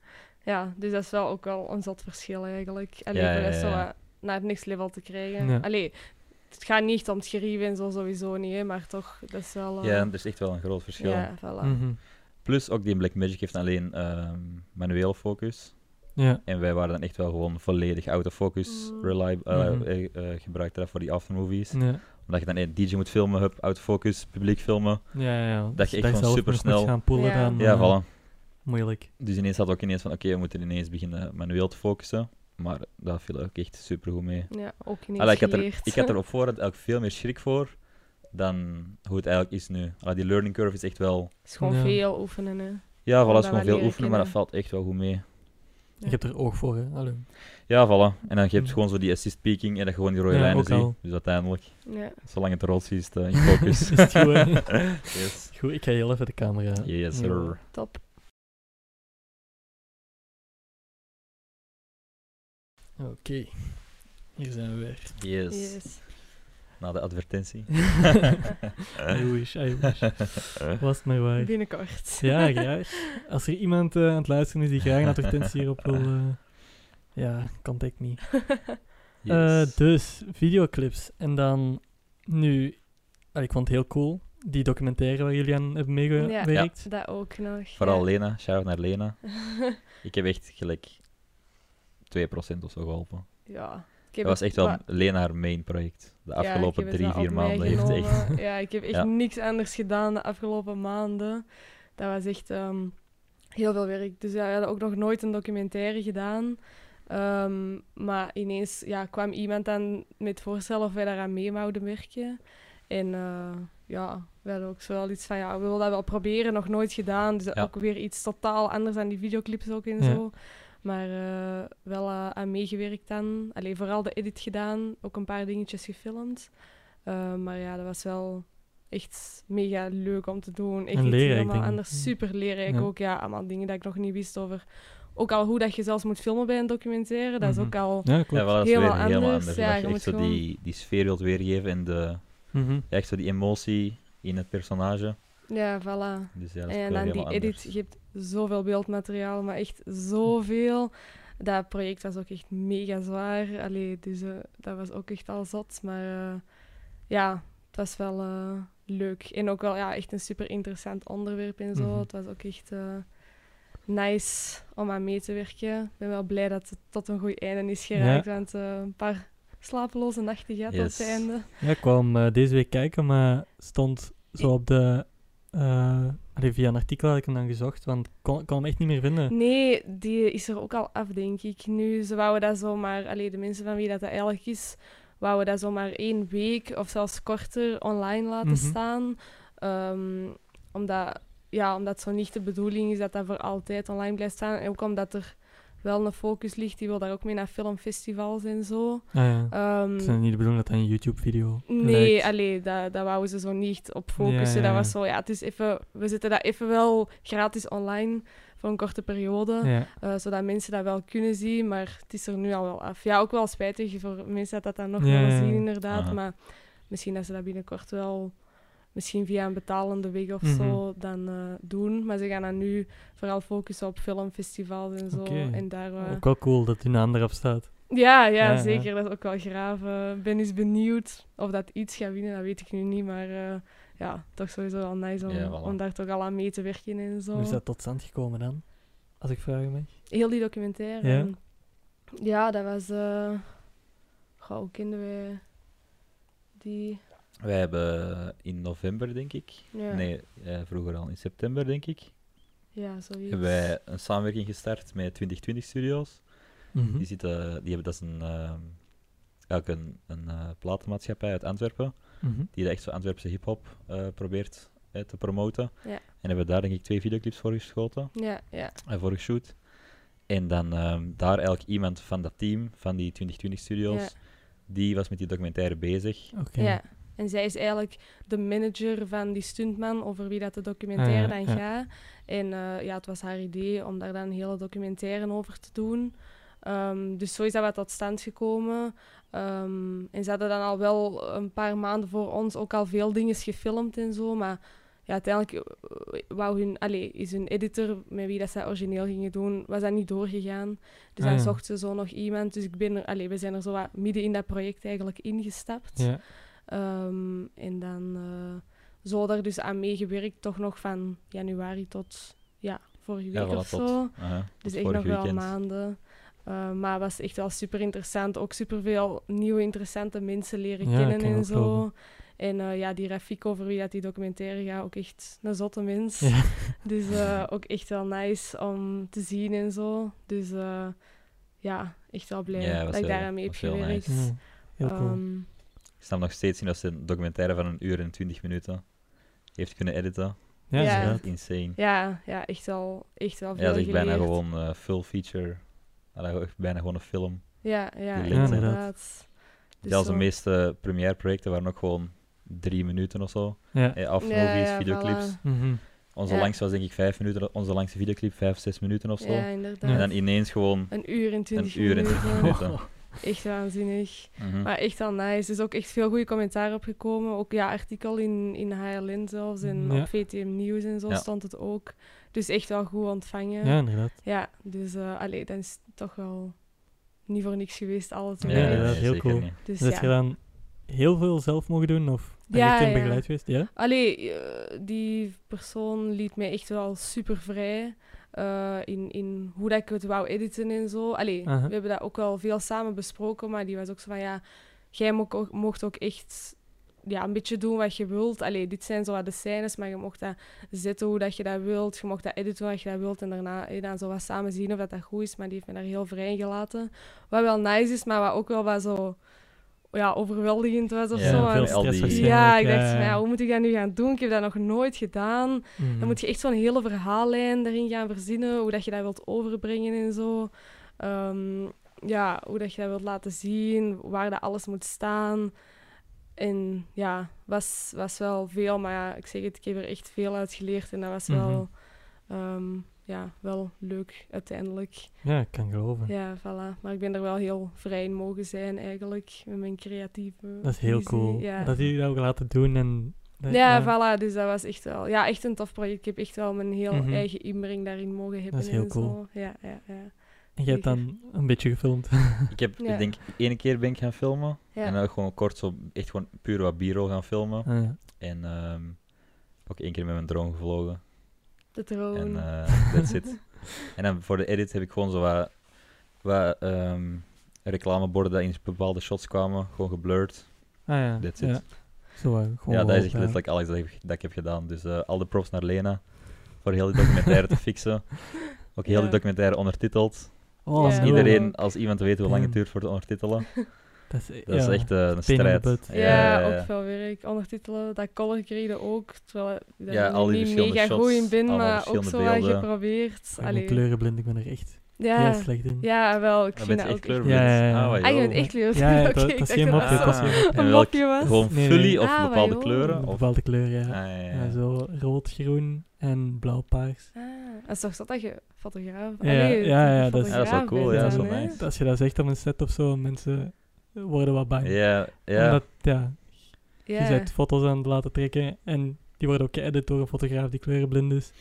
ja, dus dat is wel ook wel een zot verschil eigenlijk. Alleen
Ja, ja, ja.
Naar het next level te krijgen.
Ja.
Allee, het gaat niet echt om het gerieven en zo sowieso niet, hè, maar toch, dat is wel... eh,
Ja, er is echt wel een groot verschil.
ja, voilà.
Mhm.
Plus ook die Blackmagic heeft alleen ehm, manueel focus.
Ja,
En wij waren dan echt wel gewoon volledig autofocus
Mm.
reliable, eh, eh, eh, gebruikt dat voor die aftermovies.
ja.
Omdat je dan een DJ moet filmen, hup, autofocus, publiek filmen.
Ja, ja.
Dat
Dus
je echt
daar
gewoon
nog moet gaan pullen
Ja.
dan.
Ja,
eh,
voilà.
Moeilijk.
Dus ineens hadden we ook ineens van, oké, we moeten ineens beginnen manueel te focussen. Maar dat viel ook echt super goed mee.
Ja, ook ineens
Allee, ik, had er, ik had er [LAUGHS] op voorhand eigenlijk veel meer schrik voor dan hoe het eigenlijk is nu. Allee, die learning curve is echt wel...
Het is gewoon
Ja.
veel oefenen, hè.
Ja, voilà, is gewoon veel oefenen, maar dat valt echt wel goed mee.
Je hebt er oog voor, hè. Allee.
Ja, voilà. En dan heb je
Mhm.
gewoon zo die assist peaking en dat je gewoon die rode
Ja,
lijnen ziet. Dus uiteindelijk,
Ja.
zolang het rood is, is het eh, in focus. [LAUGHS]
Is het goed, hè? [LAUGHS]
yes.
Goed, ik ga heel even de camera.
Yes,
Ja.
sir.
Top.
Oké. Hier zijn we weer.
Yes.
Yes.
Na de advertentie. [LAUGHS] [LAUGHS]
I wish, I wish. Was het maar waar.
Binnenkort.
Ja, graag. Als er iemand eh, aan het luisteren is die graag een advertentie hierop wil, eh, ja, contact me. [LAUGHS] Eh,
Yes.
dus, videoclips. En dan nu, ik vond het heel cool, die documentaire waar jullie aan hebben meegewerkt.
Dat ook nog.
Vooral
ja.
Lena, shout naar Lena. Ik heb echt gelijk 2% of zo geholpen.
ja. Ik heb
Dat was echt wel Lena haar main project. De
Ja,
afgelopen
het
drie, vier maanden heeft echt...
Ja, ik heb echt [LAUGHS]
Ja.
niks anders gedaan de afgelopen maanden. Dat was echt ehm, heel veel werk. Dus ja, we hadden ook nog nooit een documentaire gedaan. Ehm, maar ineens ja, kwam iemand dan met voorstellen of wij daaraan mee wouden werken. En eh, ja, we hadden ook zo wel iets van, ja, we willen dat wel proberen, nog nooit gedaan. Dus
Ja.
ook weer iets totaal anders dan die videoclips ook en
Ja.
zo. Maar eh, wel eh, aan meegewerkt dan. Alleen vooral de edit gedaan, ook een paar dingetjes gefilmd. Eh, maar ja, dat was wel echt mega leuk om te doen. Echt
En
iets
leerrijk,
helemaal anders. Super leerrijk
Ja.
ook. Ja, allemaal dingen dat ik nog niet wist over. Ook al hoe dat je zelfs moet filmen bij een documentaire, dat is
Mhm.
ook al...
Ja,
Ja,
klopt.
wel, dat is
Helemaal
weer helemaal
anders.
anders.
Ja,
dat
je
echt zo
gewoon-
die, die sfeer wilt weergeven en de,
Mhm.
ja, echt zo die emotie in het personage.
Ja, voilà.
Dus ja,
En dan die edit,
anders.
je hebt zoveel beeldmateriaal, maar echt zoveel. Dat project was ook echt mega zwaar. Allee, dus eh, dat was ook echt al zot. Maar eh, ja, het was wel eh, leuk. En ook wel ja, echt een super interessant onderwerp en zo.
Mhm.
Het was ook echt nice om aan mee te werken. Ik ben wel blij dat het tot een goed einde is geraakt. Want een paar slapeloze nachten gehad
Yes.
het einde.
Ja, ik kwam deze week kijken, maar stond zo op de... eh, allee, via een artikel had ik hem dan gezocht, want ik kon, kon hem echt niet meer vinden.
Nee, die is er ook al af, denk ik. Nu, ze wouden dat zomaar... Allee, de mensen van wie dat, dat eigenlijk is, wouden dat zomaar één week of zelfs korter online laten
Mhm.
staan. Ehm, omdat, ja, omdat het zo niet de bedoeling is dat dat voor altijd online blijft staan. En ook omdat er wel een focus ligt. Die wil daar ook mee naar filmfestivals en zo.
Ah, ja.
Ehm,
Het is niet de bedoeling dat dat een YouTube-video
Nee,
lijkt.
allee, dat, dat wouden ze zo niet op focussen.
Ja,
Dat was zo, ja, het is even, we zetten dat even wel gratis online voor een korte periode.
Ja.
eh, zodat mensen dat wel kunnen zien, maar het is er nu al wel af. Ja, ook wel spijtig voor mensen dat dat dan nog willen zien, inderdaad.
Aha.
Maar misschien dat ze dat binnenkort wel, misschien via een betalende weg of
Mhm.
zo, dan eh, doen. Maar ze gaan dan nu vooral focussen op filmfestivals en zo.
Oké.
En daar, eh,
Ook wel cool dat hun naam erop staat.
ja, ja,
Ja, ja.
zeker. Dat is ook wel graaf. Eh, Ik ben eens benieuwd of dat iets gaat winnen, dat weet ik nu niet. Maar eh, ja, toch sowieso wel nice om,
Ja, voilà.
om daar toch al aan mee te werken en zo.
Hoe is dat tot stand gekomen dan? Als ik vragen mag.
Heel die documentaire.
Ja?
Ja, dat was... eh Goh, hoe kenden wij die?
Wij hebben in november, denk ik.
Ja,
Nee, eh, vroeger al in september, denk ik.
ja zoiets.
Hebben wij een samenwerking gestart met 2020 Studios.
Mhm.
Die, zitten, die hebben dat is een, ehm, eigenlijk een, een eh, platenmaatschappij uit Antwerpen.
Mhm.
Die echt zo Antwerpse hip-hop eh, probeert eh, te promoten.
Ja.
En hebben daar denk ik twee videoclips voor geschoten
Ja, ja.
en voor geshoot. En dan ehm, daar eigenlijk iemand van dat team, van die 2020 Studios,
Ja.
die was met die documentaire bezig.
Oké.
Ja. En zij is eigenlijk de manager van die stuntman over wie dat de documentaire
Ah,
dan gaat. En eh, ja, het was haar idee om daar dan een hele documentaire over te doen. Ehm, dus zo is dat wat tot stand gekomen. Ehm, en ze hadden dan al wel een paar maanden voor ons ook al veel dingen gefilmd en zo. Maar ja, uiteindelijk eh, wou hun, is hun editor met wie dat ze origineel gingen doen, was dat niet doorgegaan. Dus
Ah,
dan
ja.
zochten ze zo nog iemand. Dus ik ben er, we zijn er zo wat midden in dat project eigenlijk ingestapt.
Ja.
Ehm, en dan eh, zo daar dus aan meegewerkt, toch nog van januari tot ja, vorige week
Ja, voilà,
of
tot,
zo. Dus echt nog wel maanden. Eh, maar het was echt wel super interessant. Ook super veel nieuwe interessante mensen leren
Ja,
kennen en zo.
geloven.
En eh, ja, die Rafik over wie dat die documentaire gaat, ook echt een zotte mens.
Ja. [LAUGHS]
Dus eh, ook echt wel nice om te zien en zo. Dus eh, ja, echt wel blij
Ja, was
dat ik daaraan mee heb gewerkt.
nice.
Ja, Heel cool.
Ehm,
Ik snap nog steeds niet dat ze een documentaire van een uur en twintig minuten heeft kunnen editen.
ja,
ja.
Insane.
Ja, ja echt, wel, echt wel veel
Ja, dat is echt bijna gewoon eh, full feature. Allee, echt bijna gewoon een film.
Ja, ja, inderdaad. Dus
ja, onze
zo-
meeste première projecten waren ook gewoon drie minuten of zo.
Ja.
Eh,
Ja,
movies,
ja,
videoclips.
voilà.
Mhm.
Onze
Ja.
langste was denk ik vijf minuten. Onze langste videoclip vijf, zes minuten of zo.
Ja, inderdaad.
en dan ineens gewoon
Een uur en twintig
een uur en
minuten.
twintig minuten. [LAUGHS]
Echt waanzinnig.
Mhm.
Maar echt wel nice. Er is ook echt veel goede commentaar opgekomen. Ook ja, artikel in, in HLN zelfs en
Ja.
op VTM Nieuws en zo
Ja.
stond het ook. Dus echt wel goed ontvangen.
Ja, inderdaad.
Ja, dus uh, allee, dat is toch wel niet voor niks geweest, alle
Ja,
inderdaad, heel
zeker
cool.
niet.
Dus
Dus je dan heel veel zelf mogen doen? Of ben je
Ja,
echt in
ja.
begeleid geweest? Ja?
Allee, eh, die persoon liet mij echt wel super vrij eh, in, in hoe dat ik het wou editen en zo. Allee, we hebben dat ook wel veel samen besproken, maar die was ook zo van ja, jij mocht ook, mocht ook echt ja, een beetje doen wat je wilt. Allee, dit zijn zo wat de scènes, maar je mocht dat zetten hoe dat je dat wilt. Je mocht dat editen dat je dat wilt en daarna eh, dan zo wat samen zien of dat, dat goed is. Maar die heeft me daar heel vrij in gelaten. Wat wel nice is, maar wat ook wel wat zo ja, overweldigend was of
Ja,
zo.
veel stress
ja, ik dacht, van, ja, hoe moet ik dat nu gaan doen? Ik heb dat nog nooit gedaan.
Mhm.
Dan moet je echt zo'n hele verhaallijn erin gaan verzinnen, hoe dat je dat wilt overbrengen en zo. Ehm, ja, hoe dat je dat wilt laten zien, waar dat alles moet staan. En ja, was, was wel veel, maar ja, ik zeg het, ik heb er echt veel uit geleerd en dat was wel, ehm, ja, wel leuk uiteindelijk.
Ja, ik kan geloven.
Ja, voilà. Maar ik ben er wel heel vrij in mogen zijn eigenlijk, met mijn creatieve
Dat is heel
visie.
cool.
Ja.
Dat jullie dat ook laten doen. En, dat-
Ja, voilà. Dus dat was echt wel, ja, echt een tof project. Ik heb echt wel mijn heel
Mhm.
eigen inbreng daarin mogen hebben.
Dat is heel
en
cool.
Zo. Ja, ja, ja.
En jij hebt dan een beetje gefilmd. [LAUGHS] [LAUGHS]
Ik heb,
Ja.
ik denk, één keer ben ik gaan filmen.
Ja.
En dan gewoon kort zo, echt gewoon puur wat b-roll gaan filmen.
Ja.
En ehm, ook één keer met mijn drone gevlogen.
De troon.
En eh that's it. [LAUGHS] En dan voor de edit heb ik gewoon zo wat, wat ehm, reclameborden dat in bepaalde shots kwamen, gewoon geblurred.
Ah ja.
That's
ja.
it.
Zo, eh, gewoon
ja, dat is echt letterlijk alles dat ik, dat ik heb gedaan. Dus eh, al de props naar Lena voor heel die documentaire te [LAUGHS] fixen. Ook heel die
Ja.
documentaire ondertiteld.
Oh,
Ja.
zo.
Iedereen, als iemand weet hoe lang het duurt voor het ondertitelen, [LAUGHS]
Dat is,
dat is
ja.
echt eh, een strijd.
ja,
ja,
ook veel werk. Ondertitelen, dat color kregen ook. Terwijl ik daar
Ja, al die
niet
verschillende
mega
shots,
goed in ben,
allemaal
maar ook zo wat
beelden.
geprobeerd.
Ik ben
Allee.
kleurenblind, ik ben er echt
Ja,
heel slecht in.
ja, wel. Ik vind dat
echt.
Ja, ja, ja.
Ah,
Ah, je bent echt kleur.
Ja, ja, [LAUGHS] dat-
ik
dat is
dacht
geen
dat
mopje,
dat
dat
zo
is geen mopje.
En
Een
welk-
mopje was.
Gewoon
Nee,
fully of
Ah,
bepaalde kleuren? Of...
bepaalde kleur, ja.
Ah,
zo rood, groen en blauw-paars.
Ah, is toch zo dat je fotograaf...
Ja, ja, ja, dat is-
Ja, dat is wel cool, ja, dat is wel nice.
Als je dat zegt op een set of zo, mensen worden wat bang.
Ja, ja.
Omdat, ja, je
Ja.
bent foto's aan het laten trekken en die worden ook geëdit door een fotograaf die kleurenblind is.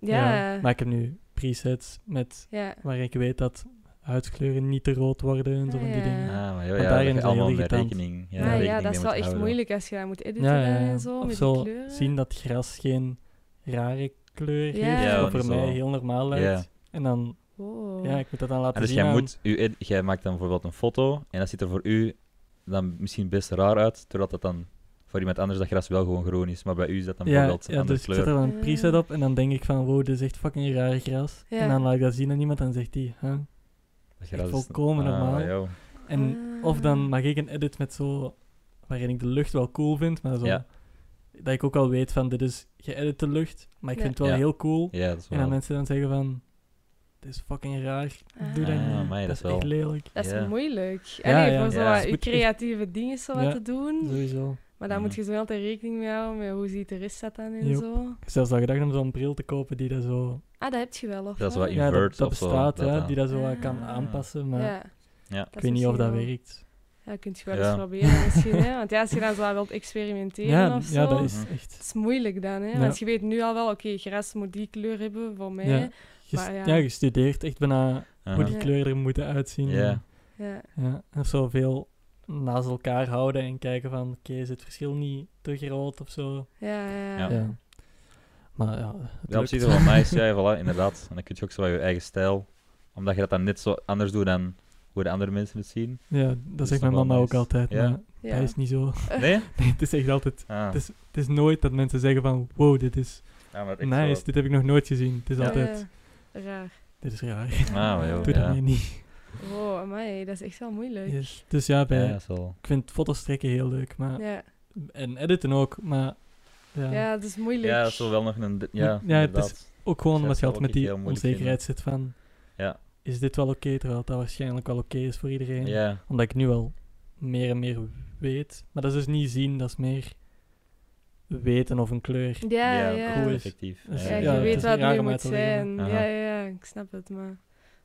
Ja.
Maar ik heb nu presets met,
Ja.
waar ik weet dat huidskleuren niet te rood worden en zo
Ah,
van die
ja.
dingen.
Ah, maar joh, ja,
daarin
dat je
is
allemaal
heel
rekening. Ja,
Ja,
rekening
ja, dat is wel echt
houden.
moeilijk als je dat moet editen
Ja, ja, ja.
en zo,
Of
met
zo
die kleuren.
zien dat gras geen rare kleur
Ja.
heeft,
Ja,
wat voor mij heel normaal lijkt.
Ja.
En dan,
Wow.
ja, ik moet dat dan laten
En dus
zien
jij,
aan-
moet, u jij maakt dan bijvoorbeeld een foto en dat ziet er voor u dan misschien best raar uit, terwijl dat dan voor iemand anders dat gras wel gewoon groen is, maar bij u is dat dan
Ja,
bijvoorbeeld een
ja
andere
dus ik zet
kleur.
er dan een
Ja.
preset op en dan denk ik van, wow, dit is echt fucking raar gras.
Ja.
En dan laat ik dat zien aan iemand en dan zegt die, huh?
Dat
echt
gras is-
volkomen
ah,
normaal.
joh.
En of dan maak ik een edit met zo, waarin ik de lucht wel cool vind, maar zo,
Ja.
dat ik ook al weet van, dit is geëdite lucht, maar ik
Ja.
vind het wel
Ja.
heel cool.
Ja, dat is
En dan
wel...
mensen dan zeggen van, dit is fucking raar, doe dat
Ah,
niet,
amai,
dat
dat
is echt lelijk.
Dat is moeilijk.
Ja.
voor zo
Ja.
wat
Je
je
moet echt-
creatieve dingen zo wat
Ja.
te doen.
Sowieso.
Maar daar moet je zo altijd rekening mee houden met hoe ziet de rest dat dan en
Yup.
zo.
Ik heb zelfs al gedacht om zo'n bril te kopen die dat zo...
Ah, dat heb je wel, of
Dat is
wat?
wat
Ja,
Invert
dat, dat
of zo,
bestaat,
dat
ja, die dat zo wat kan
Ah.
aanpassen, maar
Ja,
Ja.
dat
ik weet niet of dat
wel-
werkt.
Ja, kunt je wel
Ja.
eens [LAUGHS] proberen misschien, hè. Want ja, als je dan zo wat wilt experimenteren
Ja,
of zo,
ja, dat is echt...
het is moeilijk dan, hè.
Ja.
Want je weet nu al wel, oké, gras moet die kleur hebben voor mij.
Ja. Je,
Maar ja.
ja, je studeert echt bijna hoe die
Ja.
kleuren er moeten uitzien.
Ja.
Ja.
Ja, en zo veel naast elkaar houden en kijken van, oké, is het verschil niet te groot of zo?
Ja, ja,
Ja.
Ja. Maar ja, het
Ja, op zich wel [LAUGHS] nice, ja, voilà, inderdaad. En dan kun je ook zo wat je eigen stijl, omdat je dat dan net zo anders doet dan hoe de andere mensen het zien.
Ja, dat
is
zegt
toch
mijn mama
nice.
ook altijd,
Ja.
maar
Ja.
dat is niet zo. [LAUGHS]
Nee?
Nee, het is echt altijd...
Ah.
Het is, het is nooit dat mensen zeggen van, wow, dit is
Ja,
nice,
zo-
dit heb ik nog nooit gezien. Het is
Ja.
altijd,
Ja, raar.
dit is raar.
Ah, [LAUGHS] maar joh,
Doe dat
ja.
niet.
Wow, amai, dat is echt wel moeilijk.
Yes. Dus ja, bij,
Ja, wel...
ik vind foto's trekken heel leuk, maar,
Ja,
en editen ook, maar ja,
ja dat is moeilijk.
Ja, dat is wel nog een... Ja,
Ja, het is- ook gewoon
dat
omdat je altijd met die onzekerheid zit van,
Ja.
is dit wel oké, terwijl dat waarschijnlijk wel oké is voor iedereen.
Ja,
Omdat ik nu al meer en meer weet. Maar dat is dus niet zien, dat is meer weten of een kleur.
Ja,
ja,
is.
effectief.
Dus
Ja,
Ja,
je
ja,
weet wat
om
moet zijn. Ja, ja, ja, ik snap het, maar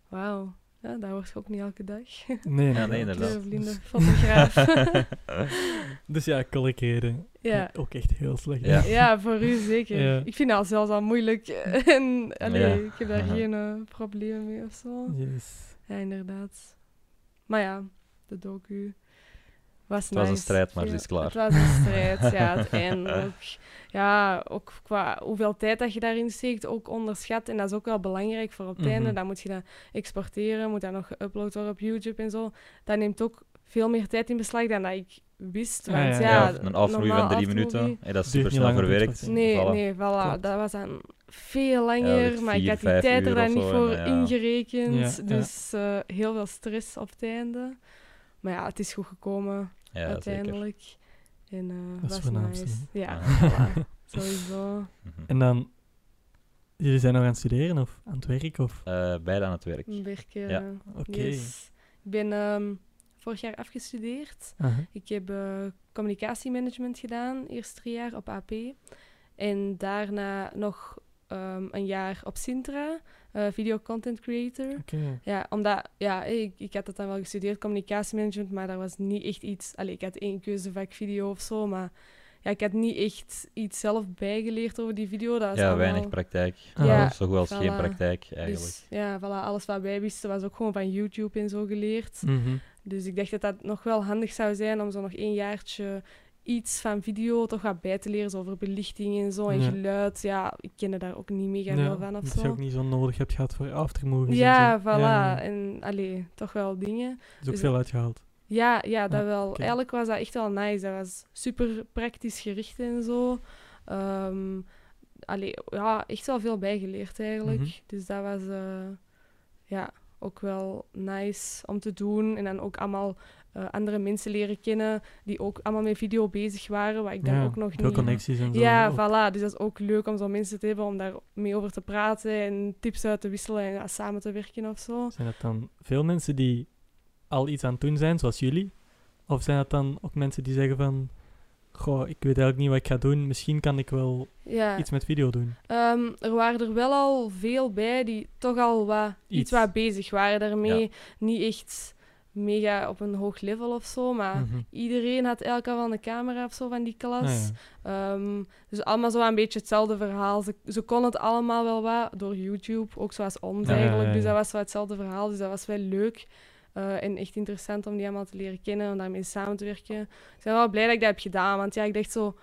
wauw. Ja, dat hoort je ook niet elke dag. [LAUGHS]
Nee,
Ja, nee, inderdaad.
Kleurblinde
Dus,
fotograaf. [LAUGHS]
dus ja, collecteren.
ja.
Ook echt heel slecht.
Ja.
ja, voor u zeker.
Ja.
Ik vind dat zelfs al moeilijk. [LAUGHS] en allee,
Ja.
ik heb daar geen eh, problemen mee of zo.
Yes.
Ja, inderdaad. Maar ja, de docu was
Het was een strijd, maar ze is klaar.
Het was een strijd, ja, [LAUGHS] uiteindelijk. Ja, ook qua hoeveel tijd dat je daarin steekt, ook onderschat. En dat is ook wel belangrijk voor op het
Mhm.
einde. Dan moet je dat exporteren, moet dat nog geüpload worden op YouTube en zo. Dat neemt ook veel meer tijd in beslag dan dat ik wist. Want
ja,
ja,
ja.
Ja, een
normaal
van drie minuten. Hey, dat is super snel verwerkt.
Nee,
Voilà.
nee, voilà.
Klopt.
Dat was dan veel langer, maar ik had die tijd er dan niet voor
en, ja.
ingerekend.
Ja, ja.
dus eh, heel veel stress op het einde. Maar ja, het is goed gekomen
Ja, zeker.
uiteindelijk. En eh
Dat is
was
voornaamste,
nice.
hè?
Ja, [LAUGHS] voilà. Sowieso.
Mhm.
En dan, jullie zijn nog aan het studeren of aan het werk? Of?
Eh, beide aan het werk.
Een werken.
Ja.
Oké.
Yes. Ik ben ehm, vorig jaar afgestudeerd. Ik heb eh, communicatiemanagement gedaan, eerst drie jaar op AP. En daarna nog ehm, een jaar op Sintra, eh, video content creator. Ja, omdat, ja, ik, ik had dat dan wel gestudeerd, communicatiemanagement, maar dat was niet echt iets... Allee, ik had één keuzevak video of zo, maar ja, ik had niet echt iets zelf bijgeleerd over die video. Dat was
Ja,
allemaal-
weinig praktijk.
Ah,
Ja,
Zo goed als geen praktijk, eigenlijk.
Dus ja, voilà, alles wat wij wisten was ook gewoon van YouTube en zo geleerd.
Mhm.
Dus ik dacht dat dat nog wel handig zou zijn om zo nog één jaartje iets van video toch wat bij te leren, zo over belichting en zo en
Ja.
geluid. Ja, ik kende daar ook niet mega veel van of
dat je
zo.
ook niet zo nodig hebt gehad voor aftermovies.
Ja,
zo.
voilà.
Ja,
En allee, toch wel dingen.
er is ook
dus-
veel uitgehaald.
Ja, ja, dat wel. Eigenlijk was dat echt wel nice. Dat was super praktisch gericht en zo. Ehm allee, ja, echt wel veel bijgeleerd eigenlijk.
Mhm.
Dus dat was eh, ja, ook wel nice om te doen. En dan ook allemaal eh, andere mensen leren kennen die ook allemaal met video bezig waren, waar ik dan
ja,
ook nog
veel
niet...
connecties en zo.
Ja,
ook.
voilà. Dus dat is ook leuk om zo mensen te hebben om daar mee over te praten en tips uit te wisselen en samen te werken of zo.
Zijn dat dan veel mensen die al iets aan het doen zijn, zoals jullie? Of zijn dat dan ook mensen die zeggen van... Goh, ik weet eigenlijk niet wat ik ga doen. Misschien kan ik wel
Ja.
iets met video doen.
Ehm, er waren er wel al veel bij die toch al wat, iets.
Iets.
wat bezig waren daarmee. Niet echt mega op een hoog level of zo, maar
Mhm.
iedereen had al wel een camera of zo van die klas.
Ja.
Ehm, dus allemaal zo een beetje hetzelfde verhaal. Ze, ze konden het allemaal wel wat door YouTube, ook zoals ons
Ja,
eigenlijk. Dus dat was wel hetzelfde verhaal, dus dat was wel leuk. eh, en echt interessant om die allemaal te leren kennen, om daarmee samen te werken. Ik ben wel blij dat ik dat heb gedaan, want ja, ik dacht zo...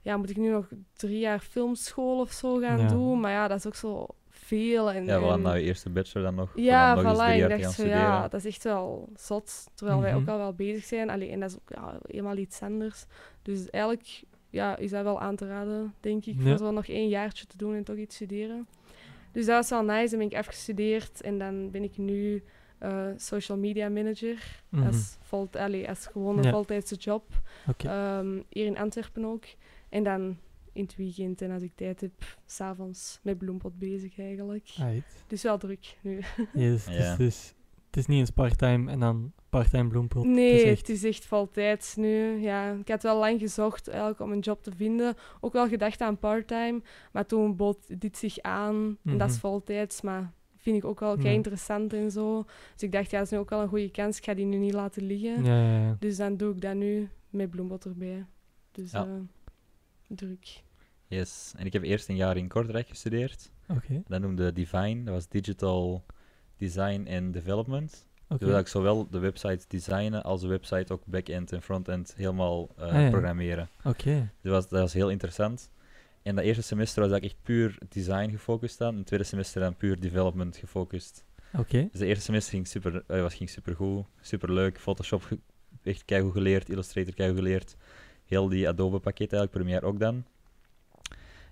Ja, moet ik nu nog drie jaar filmschool of zo gaan doen? Maar ja, dat is ook zo veel. En,
Ja, we
en-
hadden nou je eerste bachelor dan nog.
ja,
dan nog eens
voilà.
drie
Ik dacht
gaan
zo,
studeren.
ja, dat is echt wel zot. Terwijl wij
Mhm.
ook al wel bezig zijn. Allee, en dat is ook ja, helemaal iets anders. Dus eigenlijk ja, is dat wel aan te raden, denk ik.
Ja.
Voor zo nog één jaartje te doen en toch iets studeren. Dus dat was wel nice. Dan ben ik afgestudeerd. En dan ben ik nu eh, social media manager.
Mhm.
Als, vol, allee, als gewone
Ja.
voltijdse job. Ehm, hier in Antwerpen ook. En dan in het weekend en als ik tijd heb, s'avonds met bloempot bezig eigenlijk.
Aight.
Dus wel druk nu. [LAUGHS]
Yes,
Ja.
dus, dus, het is niet eens part-time en dan part-time bloempot.
Nee,
Het is
het
echt-
is echt voltijds nu. Ja, ik had wel lang gezocht eigenlijk om een job te vinden. Ook wel gedacht aan part-time, maar toen bood dit zich aan. En dat is
Mhm.
voltijds, maar vind ik ook wel kei interessant en zo. Dus ik dacht, ja, dat is nu ook wel een goede kans. Ik ga die nu niet laten liggen.
Ja, ja, ja.
Dus dan doe ik dat nu met bloembot erbij. Dus
Ja.
eh, druk.
Yes. En ik heb eerst een jaar in Kortrijk gestudeerd.
Oké.
Dat noemde Divine. Dat was Digital Design and Development.
oké.
Dus dat ik zowel de website designen als de website ook back-end en front-end helemaal eh,
Ah, ja.
programmeren.
Oké.
Dus dat was, dat was heel interessant. En dat eerste semester was ik echt puur design gefocust aan. En het tweede semester dan puur development gefocust.
Oké.
Dus de eerste semester ging super, eh, was, ging super goed, super leuk. Photoshop ge- echt keigoed geleerd, Illustrator keigoed geleerd. Heel die Adobe pakket eigenlijk, Premiere ook dan.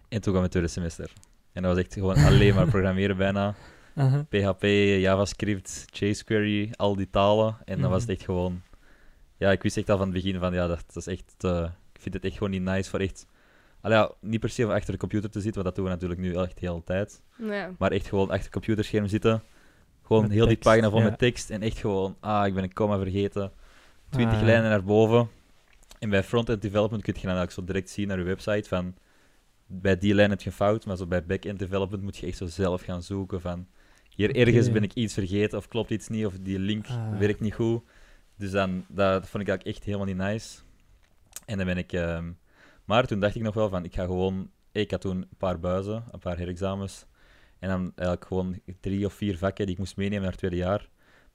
En toen kwam het tweede semester. En dat was echt gewoon alleen maar [LAUGHS] programmeren bijna.
Aha.
PHP, JavaScript, jQuery, al die talen. En dan was het
Mhm.
echt gewoon... Ja, ik wist echt al van het begin van, ja, dat, dat is echt... eh, ik vind het echt gewoon niet nice voor echt... Allee, ja, niet per se om achter de computer te zitten, want dat doen we natuurlijk nu echt de hele tijd.
Ja.
Maar echt gewoon achter het computerscherm zitten. Gewoon
Met
heel die pagina vol
ja.
met tekst. En echt gewoon, ah, ik ben een comma vergeten. 20
Ah.
lijnen naar boven. En bij front-end development kun je dan eigenlijk zo direct zien naar je website van... Bij die lijn heb je fout, maar zo bij back-end development moet je echt zo zelf gaan zoeken van... Hier ergens ben ik iets vergeten, of klopt iets niet, of die link
Ah.
werkt niet goed. Dus dan, dat vond ik eigenlijk echt helemaal niet nice. En dan ben ik... ehm, maar toen dacht ik nog wel van, ik ga gewoon... Ik had toen een paar buizen, een paar herexamens. En dan eigenlijk gewoon drie of vier vakken die ik moest meenemen naar het tweede jaar.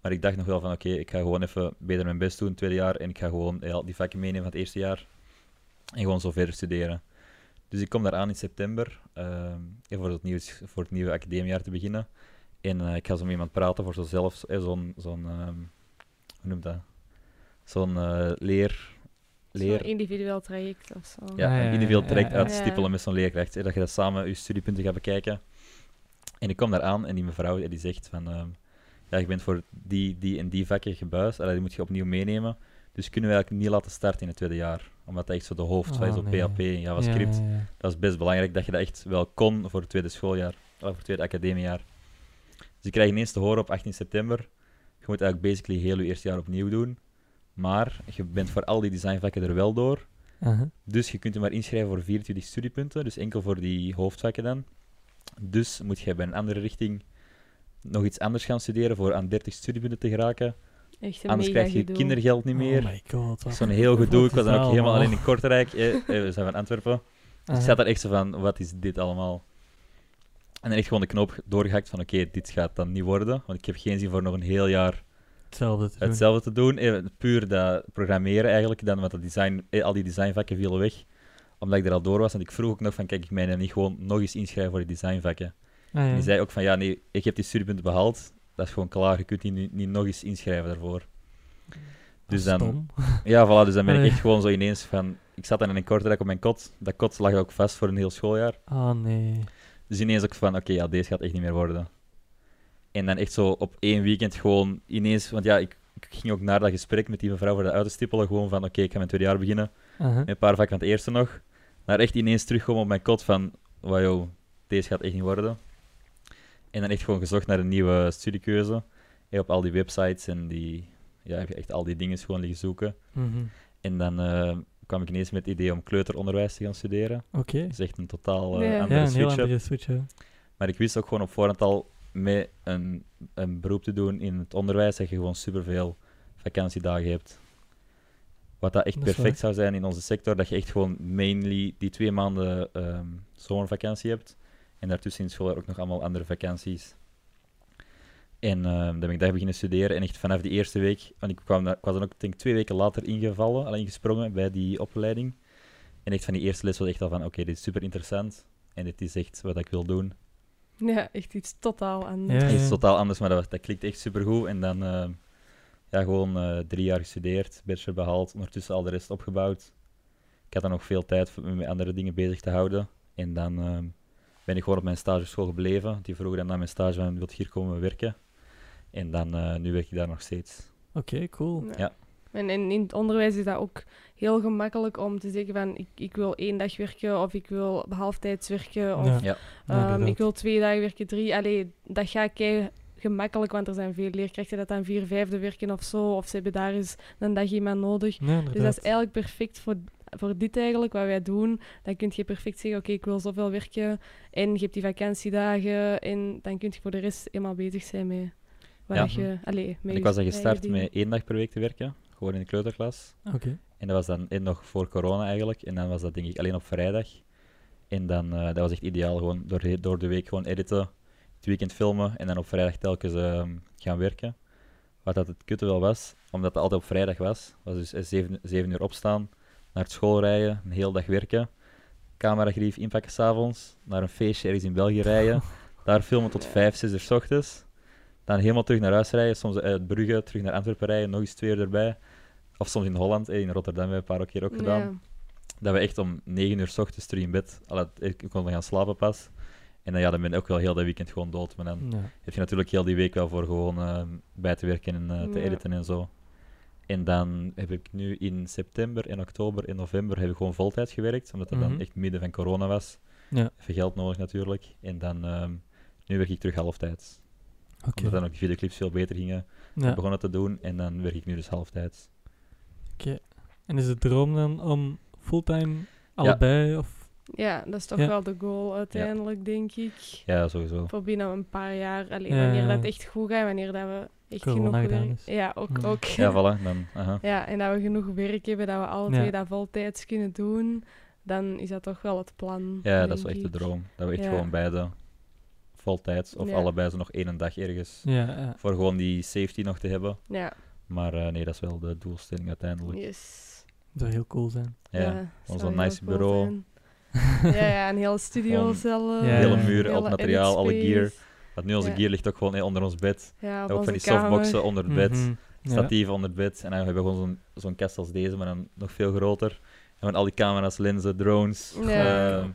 Maar ik dacht nog wel van, oké, ik ga gewoon even beter mijn best doen het tweede jaar. En ik ga gewoon ja, die vakken meenemen van het eerste jaar. En gewoon zo verder studeren. Dus ik kom daar aan in september, ehm, voor, het nieuwe, voor het nieuwe academiejaar te beginnen. En eh, ik ga zo met iemand praten voor zo zelf, eh, zo'n, zo'n ehm, hoe noemt dat? Zo'n eh, leer... leer
Zo'n individueel traject of zo.
ja, een individueel traject
ja, ja.
uitstippelen met zo'n leerkracht. hè, Dat je dat samen je studiepunten gaat bekijken. En ik kom daar aan en die mevrouw die zegt van... ja, je bent voor die, die en die vakken gebuist. Die moet je opnieuw meenemen. Dus kunnen we eigenlijk niet laten starten in het tweede jaar. Omdat dat echt zo de hoofd is
Oh,
op
nee.
PHP en JavaScript.
Ja, ja, ja.
Dat is best belangrijk dat je dat echt wel kon voor het tweede schooljaar. Of voor het tweede academiejaar. Dus je krijgt ineens te horen op 18 september. Je moet eigenlijk basically heel je eerste jaar opnieuw doen. Maar je bent voor al die designvakken er wel door. Dus je kunt je maar inschrijven voor 24 studiepunten, dus enkel voor die hoofdvakken dan. Dus moet je bij een andere richting nog iets anders gaan studeren voor aan 30 studiepunten te geraken.
Echt een
Anders
mega
krijg je
gedoe.
kindergeld niet meer.
Oh my god.
Zo'n heel gedoe. Ik was dan ook helemaal alleen in Kortrijk. Eh, eh, we zijn van Antwerpen. Dus ik
Aha.
zat daar echt zo van, wat is dit allemaal? En dan echt gewoon de knoop doorgehakt van, oké, dit gaat dan niet worden. Want ik heb geen zin voor nog een heel jaar
Hetzelfde te doen.
hetzelfde te doen. Eh, puur dat programmeren eigenlijk. Dan, want dat design, eh, al die designvakken vielen weg. Omdat ik er al door was. En ik vroeg ook nog van, kijk, ik mij dan niet gewoon nog eens inschrijven voor die designvakken.
Ah, ja.
Die zei ook van, ja, nee, ik heb die studiepunten behaald. Dat is gewoon klaar. Je kunt die nu niet nog eens inschrijven daarvoor. Dus dan,
Stom. [LAUGHS]
ja, voilà, dus dan ben ik
Allee.
echt gewoon zo ineens van... Ik zat dan in een Kortrijk op mijn kot. Dat kot lag ook vast voor een heel schooljaar.
Oh nee.
Dus ineens ook van, oké, ja, deze gaat echt niet meer worden. En dan echt zo op één weekend gewoon ineens... Want ja, ik, ik ging ook naar dat gesprek met die mevrouw voor de uit te stippelen. Gewoon van, oké, ik ga mijn tweede jaar beginnen. Met een paar vakken van het eerste nog. Naar echt ineens terugkomen op mijn kot van... Wow, joh, deze gaat echt niet worden. En dan echt gewoon gezocht naar een nieuwe studiekeuze. En op al die websites en die... Ja, heb je echt al die dingen gewoon liggen zoeken.
Mhm.
En dan eh, kwam ik ineens met het idee om kleuteronderwijs te gaan studeren.
Oké.
Dat is echt een totaal eh,
Ja.
andere
Ja, een heel
switch-up.
andere switch.
Maar ik wist ook gewoon op voorhand al met een, een beroep te doen in het onderwijs dat je gewoon superveel vakantiedagen hebt. Wat dat echt
Dat
perfect zou zijn in onze sector, dat je echt gewoon mainly die twee maanden ehm, zomervakantie hebt. En daartussen in schooljaar ook nog allemaal andere vakanties. En ehm, dan ben ik daar beginnen studeren. En echt vanaf die eerste week, want ik, kwam daar, ik was dan ook denk ik twee weken later ingevallen, alleen gesprongen bij die opleiding. En echt van die eerste les was echt al van, oké, dit is super interessant. En dit is echt wat ik wil doen.
Ja, echt iets totaal anders.
Ja, ja.
totaal anders, maar dat, dat klikt echt supergoed. En dan eh, ja, gewoon eh, drie jaar gestudeerd, bachelor behaald, ondertussen al de rest opgebouwd. Ik had dan nog veel tijd om me met andere dingen bezig te houden. En dan eh, ben ik gewoon op mijn stageschool gebleven. Die vroegen dan na mijn stage van, wilt je hier komen werken? En dan, eh, nu werk ik daar nog steeds.
Oké, cool.
Ja.
En, en in het onderwijs is dat ook heel gemakkelijk om te zeggen van ik, ik wil één dag werken of ik wil halftijds werken of
Ja.
Ja.
Ja,
ehm, ik wil twee dagen werken, drie. Allee, dat gaat kei gemakkelijk, want er zijn veel leerkrachten dat dan vier vijfde werken of zo. Of ze hebben daar eens een dag iemand nodig.
Ja,
Dus dat is eigenlijk perfect voor, voor dit eigenlijk, wat wij doen. Dan kun je perfect zeggen, oké, ik wil zoveel werken. En je hebt die vakantiedagen. En dan kun je voor de rest helemaal bezig zijn met wat
Ja.
je... Allee,
ik was dan gestart met één dag per week te werken, gewoon in de kleuterklas.
Oké.
En dat was dan en nog voor corona eigenlijk. En dan was dat denk ik alleen op vrijdag. En dan, eh, dat was echt ideaal, gewoon door, de- door de week gewoon editen, het weekend filmen en dan op vrijdag telkens ehm, gaan werken. Wat dat het kutte wel was, omdat het altijd op vrijdag was, was dus eh, zeven, zeven uur opstaan, naar school rijden, een hele dag werken, cameragrief inpakken s'avonds, naar een feestje ergens in België rijden, [LAUGHS] daar filmen tot vijf, zes uur s ochtends, dan helemaal terug naar huis rijden, soms uit Brugge terug naar Antwerpen rijden, nog eens twee uur erbij. Of soms in Holland, eh, in Rotterdam hebben we een paar keer ook gedaan.
Ja.
Dat we echt om 9 uur s ochtends terug in bed. Ik kon dan gaan slapen pas. En dan, ja, dan ben ik ook wel heel dat weekend gewoon dood. Maar dan
Ja.
heb je natuurlijk heel die week wel voor gewoon eh, bij te werken en eh, te
Ja.
editen en zo. En dan heb ik nu in september en oktober en november heb ik gewoon voltijds gewerkt. Omdat dat
Mhm.
dan echt midden van corona was.
Ja.
Even geld nodig natuurlijk. En dan ehm, nu werk ik terug halftijds.
Oké.
Omdat dan ook de videoclips veel beter gingen.
Ja.
Begonnen te doen. En dan werk ik nu dus halftijds.
En is de droom dan om fulltime allebei? Of...
Ja, dat is toch
Ja.
wel de goal uiteindelijk, denk ik.
Ja, sowieso.
Voor binnen een paar jaar. Alleen
Ja,
wanneer
ja.
dat echt goed gaat, wanneer dat we echt
Corona
genoeg
gedaan
werk...
is.
Ja, ook.
Hmm.
ook.
Ja, voilà. Dan, aha.
Ja, en dat we genoeg werk hebben, dat we alle
Ja.
twee dat voltijds kunnen doen, dan is dat toch wel het plan.
Ja, dat is echt de droom. Dat we echt
Ja.
gewoon beide voltijds of
Ja.
allebei zo nog één dag ergens
Ja, ja.
voor gewoon die safety nog te hebben.
Ja,
Maar eh, nee, dat is wel de doelstelling uiteindelijk.
yes.
Dat zou heel cool zijn.
Ja,
zou heel
nice
cool
bureau.
zijn. ja, ja, een hele studio zelf.
Ja,
hele
ja.
muur, al het materiaal, alle gear. Want nu onze
Ja.
gear ligt ook gewoon onder ons bed.
Ja, op
ook van die
kamer.
softboxen onder het bed.
Ja.
statieven onder het bed. En dan hebben we gewoon zo'n zo'n kast als deze, maar dan nog veel groter. En gewoon al die camera's, lenzen, drones,
Ja.
eh,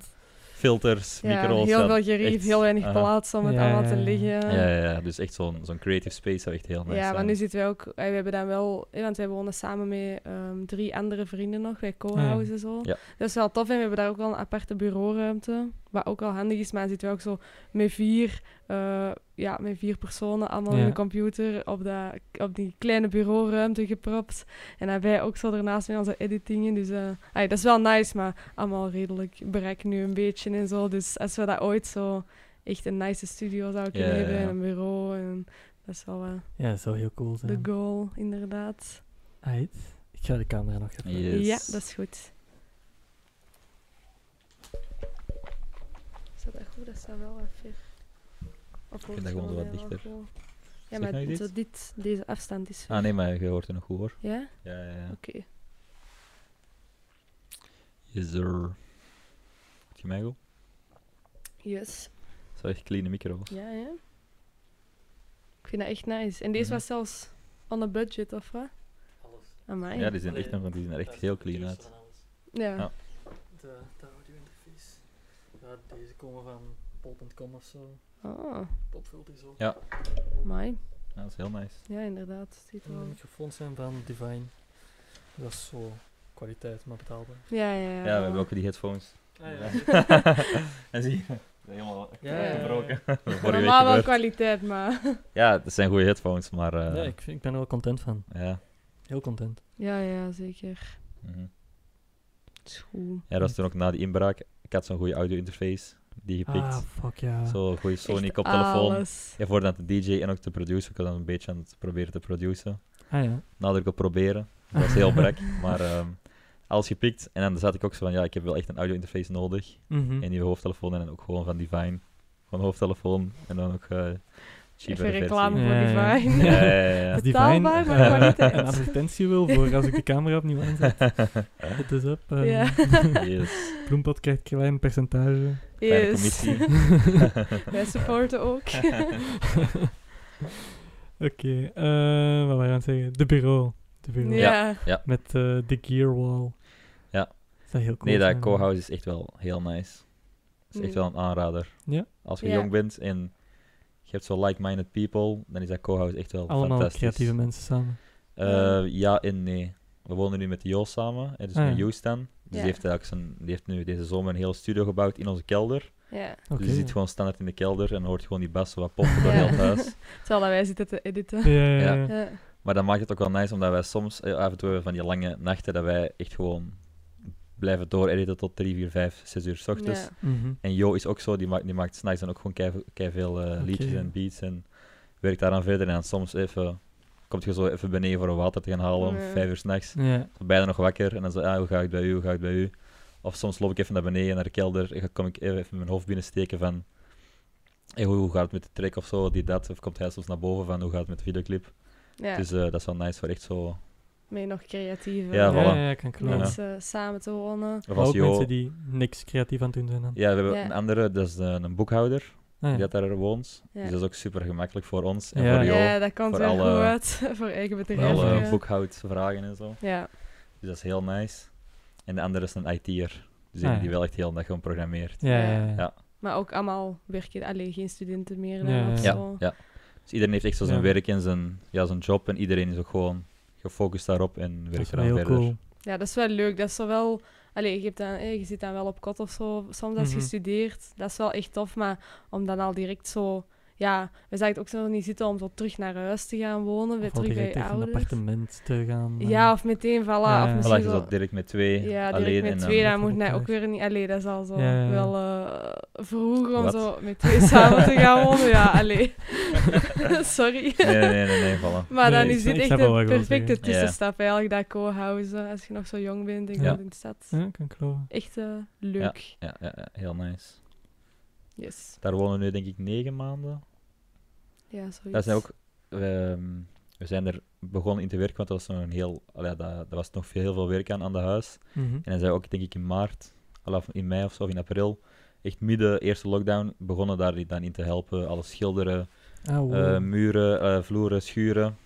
filters,
Ja,
micro's.
heel veel gerief,
echt,
heel weinig plaats om het
Ja,
allemaal te liggen.
Ja, ja, ja, dus echt zo'n zo'n creative space zou echt heel nice
Ja,
zijn.
maar nu zitten wij ook... eh, We hebben dan wel... eh, Want wij wonen samen met ehm, drie andere vrienden nog. Wij co-housen zo.
Ja.
Dat is wel tof. En we hebben daar ook wel een aparte bureauruimte. Wat ook wel handig is. Maar dan zitten we ook zo met vier... eh, ja, met vier personen allemaal in de computer op, dat, op die kleine bureauruimte gepropt. En dan wij ook zo ernaast met onze editingen. Dus eh, ai, dat is wel nice, maar allemaal redelijk bereik nu een beetje en zo. Dus als we dat ooit zo echt een nice studio zouden kunnen
Ja,
hebben
ja.
en een bureau en Dat is wel eh,
Ja, dat zou heel cool
de
zijn.
goal, inderdaad.
Aight. Ik ga de camera nog even...
Yes.
Ja, dat is goed. Is dat echt goed? Dat staat wel wat ver. Of
vind dat gewoon wat dichter.
Ja,
Zeg
maar zo
dit?
deze afstand is ver.
Ah nee, maar je hoort het nog goed hoor.
Ja?
Ja, ja, ja.
Oké.
Yes, sir. Hoort je mij goed?
Yes.
Zo echt clean micro's.
Ja, ja. Ik vind dat echt nice. En deze
Mhm.
was zelfs on a budget, of wat? Amai.
Ja, die zijn echt, nog, die zien er echt heel clean uit.
Ja.
Ja.
Ja, deze komen van pol.com of zo.
Oh,
Popvult is ook.
Ja.
amai.
Ja, dat is heel nice.
Ja, inderdaad. Ziet er wel.
microfoons zijn van Divine. Dat is zo kwaliteit, maar betaalbaar.
Ja, ja, ja.
Ja, we hebben ook die headphones.
Ah, [LAUGHS]
en zie je, helemaal
Ja, ja, ja.
gebroken. [LAUGHS] Week
Normaal wel kwaliteit, maar... [LAUGHS]
Ja, dat zijn goede headphones, maar eh,
ja, ik, vind, ik ben er wel content van.
ja.
Heel content.
ja, ja, zeker.
mhm.
Het is goed.
ja, dat was toen ook na die inbraak. Ik had zo'n goede audio-interface, die gepikt.
Ah, fuck ja.
Zo'n goede Sony
Echt
koptelefoon.
alles.
Ja, voor dan te DJ en ook te produceren. Ik was dan een beetje aan het proberen te produceren.
Ah ja.
Nadruk op proberen. Dat was heel brek, [LAUGHS] maar ehm, alles gepikt. En dan zat ik ook zo van, ja, ik heb wel echt een audio-interface nodig.
Mhm.
Een nieuwe hoofdtelefoon en dan ook gewoon van Divine. Gewoon hoofdtelefoon en dan ook eh
Even reclame
Ja,
voor
ja, ja.
Divine.
Ja, ja, ja, [LAUGHS] ja.
Als
Betaalbaar,
Divine,
maar
eh, [LAUGHS]
kwaliteit.
een advertentie wil voor als ik de camera opnieuw aanzet. [LAUGHS] Het is up. ehm,
Ja.
Yes.
Bloempot krijgt een klein percentage.
Yes.
commissie.
Wij supporten ook.
Oké, eh, wat waren we aan het zeggen? De bureau. De bureau.
ja.
Met eh, de gear wall.
Ja.
Dat is heel cool.
Nee, dat co-house is echt wel heel nice. Dat is echt
Mm.
wel een aanrader.
Ja?
Als je
Ja.
jong bent en je hebt zo like-minded people, dan is dat co-house echt wel
Allemaal
fantastisch.
creatieve mensen samen.
Eh, ja en nee. We wonen nu met Joost samen, hè, dus
Ah,
met
ja.
Joost dan. Dus
Ja.
die, heeft eigenlijk zijn, die heeft nu deze zomer een hele studio gebouwd in onze kelder.
Ja.
Oké.
Dus je zit gewoon standaard in de kelder en hoort gewoon die bas wat pompen door
Ja.
heel het huis. [LAUGHS]
Terwijl dat wij zitten te editen.
Ja, ja,
Ja.
ja.
Ja.
Maar dat maakt het ook wel nice, omdat wij soms, eh, af en toe hebben van die lange nachten, dat wij echt gewoon blijven doorediten tot 3, 4, 5, 6 uur s ochtends.
Ja.
Mhm.
En Jo is ook zo, die maakt, die maakt s'nachts dan ook gewoon kei, kei veel eh, liedjes en beats en werkt daaraan verder. En dan soms even, komt je zo even beneden voor een water te gaan halen om
Ja.
vijf uur s'nachts.
Ja.
Bijna nog wakker en dan zo, ah, hoe ga ik bij u, hoe ga ik bij u? Of soms loop ik even naar beneden, naar de kelder, en dan kom ik even, even mijn hoofd binnensteken van, hey, hoe, hoe gaat het met de track of zo, die dat. Of komt hij soms naar boven van, hoe gaat het met de videoclip.
Ja.
Dus eh, dat is wel nice voor echt zo...
Mee nog creatieve
Ja,
Ja,
voilà.
ja, ja, kan
mensen samen te wonen.
Of
Maar
als
ook
Jo...
mensen die niks creatief aan het doen zijn dan.
Ja, we hebben
Ja.
een andere, dat is eh, een boekhouder,
Ah,
die
ja.
dat daar woont.
Ja.
Dus dat is ook super gemakkelijk voor ons en
Ja.
voor Jo.
Ja, dat komt
voor
wel
alle-
goed uit [LAUGHS] voor eigen
Voor
bedrijf.
alle
ja.
boekhoudvragen en zo.
Ja.
Dus dat is heel nice. En de andere is een IT'er. Dus
Ah,
die
ja.
die wel echt heel de dag gewoon programmeert.
Ja, ja, ja.
Ja.
Maar ook allemaal werken, alleen geen studenten meer dan
Ja,
of
Ja,
zo.
ja. Dus iedereen heeft echt zo zijn
Ja.
werk en zijn, ja, zijn job. En iedereen is ook gewoon gefocust daarop en werkt eraan
heel
verder.
cool.
Ja, dat is wel leuk. Dat is zo wel... Allee, je, hebt dan, eh, je zit dan wel op kot of zo, soms als
Mhm.
je studeert. Dat is wel echt tof, maar om dan al direct zo... Ja, we zagen het ook zo niet zitten om zo terug naar huis te gaan wonen, weer terug bij
even een
ouders.
appartement te gaan. eh.
Ja, of meteen, voilà.
Ja,
Of
ja.
Voilà,
misschien
je
zo...
zat direct met twee
Ja, direct
alleen.
met
dan,
twee, dan moet hij ook weer niet... Allee, dat is al zo
Ja, ja, ja.
wel eh vroeger om
Wat?
zo met twee [LAUGHS] samen te gaan wonen. Ja, allee. [LAUGHS] Sorry.
Nee, nee, nee, nee, voilà.
Maar dan
ik
is dit
ik
echt
wil
perfecte tussenstap eigenlijk, dat co-housen. Als je nog zo jong bent
Ja.
woont in de stad.
Ja, kan ik geloven.
Echt eh, leuk.
Ja, ja, ja, heel nice.
Yes.
Daar wonen we nu denk ik negen maanden.
Ja, zoiets.
Dat zijn ook, ehm, we zijn er begonnen in te werken, want dat was nog een heel, allee, dat, dat was nog veel, heel veel werk aan aan de huis.
Mhm.
En dan zijn we ook, denk ik, in maart, al of in mei of zo, of in april, echt midden eerste lockdown, begonnen daar dan in te helpen. Alles schilderen,
Ah, wow.
eh, muren, eh, vloeren, schuren.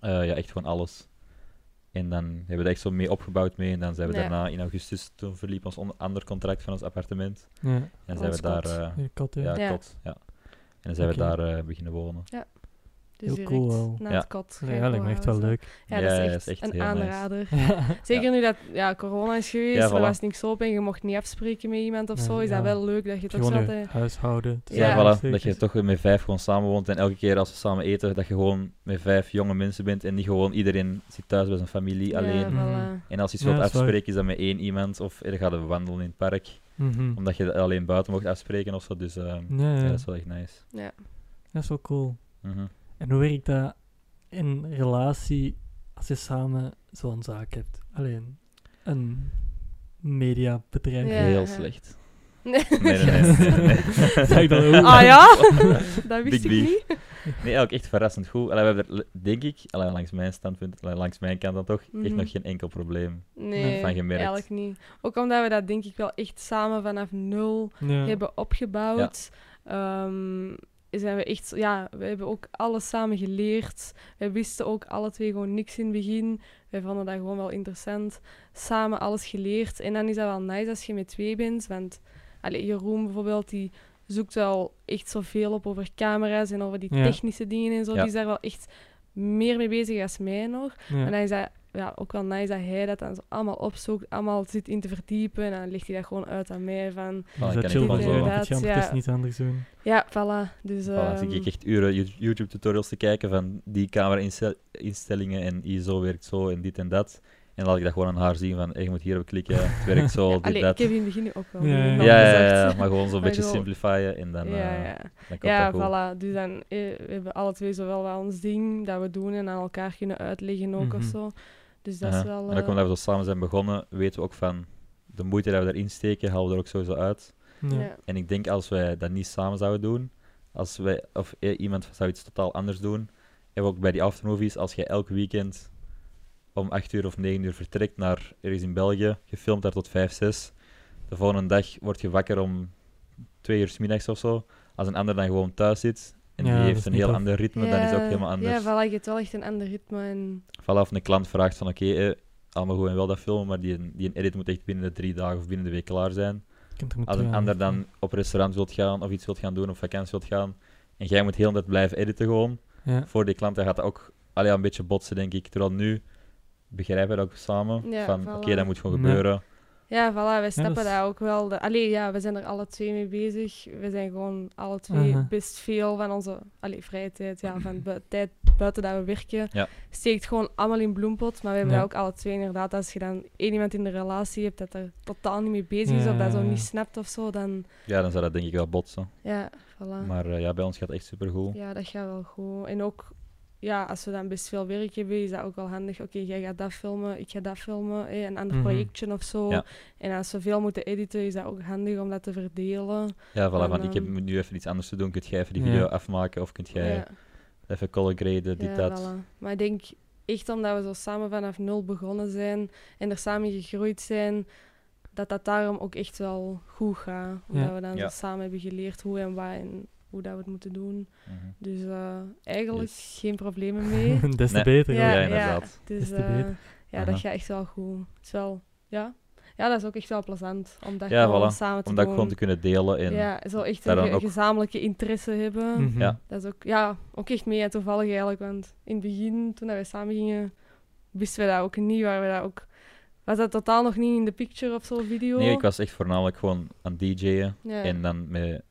Eh, ja, echt gewoon alles. En dan hebben we dat echt zo mee opgebouwd mee. En dan zijn we
Ja.
daarna in augustus, toen verliep ons on- ander contract van ons appartement.
ja.
En dan zijn we daar,
kot.
eh,
ja,
Ja. kot, ja. En dan zijn we daar eh, beginnen wonen.
Dus
heel
direct
cool wel.
na
Ja.
het kot.
Ja, lijkt me echt wel leuk.
Ja, dat
Ja,
is
ja,
echt,
dat is echt
een
nice.
aanrader.
Ja. [LAUGHS]
Zeker nu dat ja, corona is geweest,
Ja,
er
voilà.
was niks open en je mocht niet afspreken met iemand of zo, is
ja.
dat wel leuk dat je toch
je
altijd...
huishouden. te
Ja.
Ja, voilà. Dat je toch weer met vijf gewoon samen woont. En elke keer als we samen eten, dat je gewoon met vijf jonge mensen bent. En niet gewoon iedereen zit thuis bij zijn familie alleen.
Ja,
Mhm.
voilà.
En als je iets
Ja,
wilt afspreken, is dat met één iemand. Of er gaat we wandelen in het park.
Mhm.
Omdat je dat alleen buiten mocht afspreken of zo. Dus eh,
Ja, ja.
ja, dat is wel echt nice.
Ja.
Dat is wel cool.
Mhm.
En hoe werkt dat in relatie als je samen zo'n zaak hebt? Alleen een mediabedrijf.
Ja.
Heel slecht.
Nee.
Nee, nee, nee. nee, nee. [LAUGHS]
Zeg ik dan ook?
Ah ja? [LAUGHS] dat
Big
wist ik
beef.
niet.
Nee, eigenlijk echt verrassend goed. Allee, we hebben er, denk ik, allee, langs mijn standpunt, allee, langs mijn kant dan toch, echt
Mhm.
nog geen enkel probleem.
Nee,
van gemerkt.
eigenlijk niet. Ook omdat we dat denk ik wel echt samen vanaf nul
Ja.
hebben opgebouwd. Ehm, zijn we echt, ja, we hebben ook alles samen geleerd. We wisten ook alle twee gewoon niks in het begin. Wij vonden dat gewoon wel interessant. Samen alles geleerd. En dan is dat wel nice als je met twee bent. Want allee, Jeroen bijvoorbeeld, die zoekt wel echt zoveel op over camera's en over die
Ja.
technische dingen en zo.
Ja.
Die is daar wel echt meer mee bezig als mij nog.
Ja.
En dan is dat ja, ook wel nice dat hij dat dan zo allemaal opzoekt, allemaal zit in te verdiepen. En dan legt hij dat gewoon uit aan mij van,
kan
dat chill van zo. anders
ja.
niet anders doen.
ja, voilà. Dus,
Voilà,
ehm,
zie ik echt uren You- YouTube-tutorials te kijken van die camera-instellingen en ISO werkt zo en dit en dat. En laat ik dat gewoon aan haar zien van, hey, je moet hier op klikken, het [LAUGHS] werkt zo,
ja,
dit,
allee,
dat.
ik heb in het begin ook wel
Ja,
Ja, ja, maar gewoon zo'n [LAUGHS] beetje simplifyen en dan,
ja,
eh,
ja.
dan komt
Ja,
dat goed.
voilà. Dus dan eh, we hebben alle twee zowel wel ons ding dat we doen en aan elkaar kunnen uitleggen ook of
Mhm.
zo. Dus dat is wel...
En ook
eh,
omdat we zo samen zijn begonnen, weten we ook van de moeite dat we erin steken, halen we er ook sowieso uit.
Ja.
ja.
En ik denk als wij dat niet samen zouden doen, als wij, of eh, iemand zou iets totaal anders doen, en ook bij die aftermovies, als je elk weekend om 8 uur of 9 uur vertrekt naar ergens in België, gefilmd daar tot 5, 6, de volgende dag word je wakker om 2 uur 's middags of zo, als een ander dan gewoon thuis zit, en
Ja,
die heeft een heel
tof.
ander ritme, dan is het ook helemaal anders.
Ja, voilà, je hebt wel echt een ander ritme. En...
Vanaf een klant vraagt van oké, eh, allemaal goed en wel dat filmen, maar die, die een edit moet echt binnen de drie dagen of binnen de week klaar zijn.
Je
Als een ander dan op restaurant wilt gaan of iets wilt gaan doen of vakantie wilt gaan en jij moet heel tijd blijven editen gewoon,
Ja.
voor die klant dan gaat dat ook allee, een beetje botsen denk ik. Terwijl nu begrijpen we dat ook samen,
Ja,
van
voilà.
oké, dat moet gewoon gebeuren.
Ja, voilà, wij snappen
dat is-
dat ook wel. De, allee, ja, we zijn er alle twee mee bezig. We zijn gewoon alle twee
Aha.
best veel van onze allee, vrije tijd, ja, van bui- [CLEARS THROAT] tijd buiten dat we werken,
Ja.
steekt gewoon allemaal in bloempot. Maar we hebben
Ja.
dat ook alle twee inderdaad. Als je dan één iemand in de relatie hebt dat er totaal niet mee bezig is
Ja,
of dat zo niet snapt of zo, dan
Ja, dan zou dat denk ik wel botsen.
ja, voilà.
Maar eh, ja, bij ons gaat het echt supergoed.
Ja, dat gaat wel goed. En ook, ja, als we dan best veel werk hebben, is dat ook wel handig. Oké, jij gaat dat filmen, ik ga dat filmen, hè, een ander
Mhm.
projectje of zo.
Ja.
En als we veel moeten editen, is dat ook handig om dat te verdelen.
Ja, voilà,
En,
van ik heb nu even iets anders te doen, kunt jij even die
Ja.
video afmaken of kunt jij
Ja,
even color graden, dit,
ja,
dat.
voilà. Maar ik denk echt omdat we zo samen vanaf nul begonnen zijn en er samen gegroeid zijn, dat dat daarom ook echt wel goed gaat. Omdat
Ja.
we dan
Ja.
zo samen hebben geleerd hoe en wat en hoe dat we het moeten doen.
Mhm.
Dus eh, eigenlijk
Yes.
geen problemen mee. [LAUGHS]
Des te
Nee.
beter.
Ja, inderdaad.
Dus
Des te
eh,
beter.
ja, dat gaat echt wel goed. Het is wel, ja. ja, dat is ook echt wel plezant om dat
Ja,
gewoon
voilà.
samen te
Om dat
doen.
gewoon te kunnen delen. En,
ja, zo echt een
dan
ge-
ook-
gezamenlijke interesse hebben.
Ja.
Dat is ook, ja, ook echt mee en toevallig eigenlijk. Want in het begin, toen dat we samen gingen, wisten we dat ook niet. Waar we dat ook, was dat totaal nog niet in de picture of zo, video.
Nee, ik was echt voornamelijk gewoon aan DJ'en.
ja.
En dan met,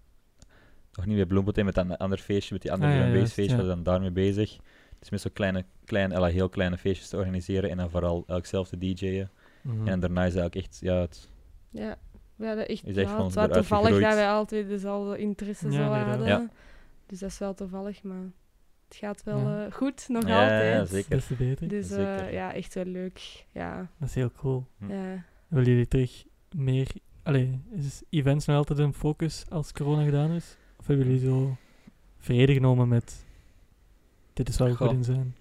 nog niet met Bloempot, met een ander feestje, met die andere
Ah, ja,
feestje,
ja.
we dan daarmee bezig. Dus met zo'n kleine, kleine, heel kleine feestjes te organiseren en dan vooral elk zelf te DJ'en.
Mhm.
En daarna is eigenlijk echt, ja, het,
ja, we hadden echt,
Is
ja,
echt gewoon
het was
eruit
toevallig
gegroeid.
dat wij altijd dezelfde interesse
Ja,
hadden.
Ja.
Dus dat is wel toevallig, maar het gaat wel
Ja.
eh, goed, nog
Ja,
altijd.
ja, zeker.
Des te beter.
Dus eh,
Zeker.
ja, echt wel leuk. Ja,
Dat is heel cool.
Hm.
ja.
Willen jullie terug meer... Allee, is events nog altijd een focus als corona gedaan is? Of hebben jullie zo vrede genomen met... Dit is waar we goed in zijn?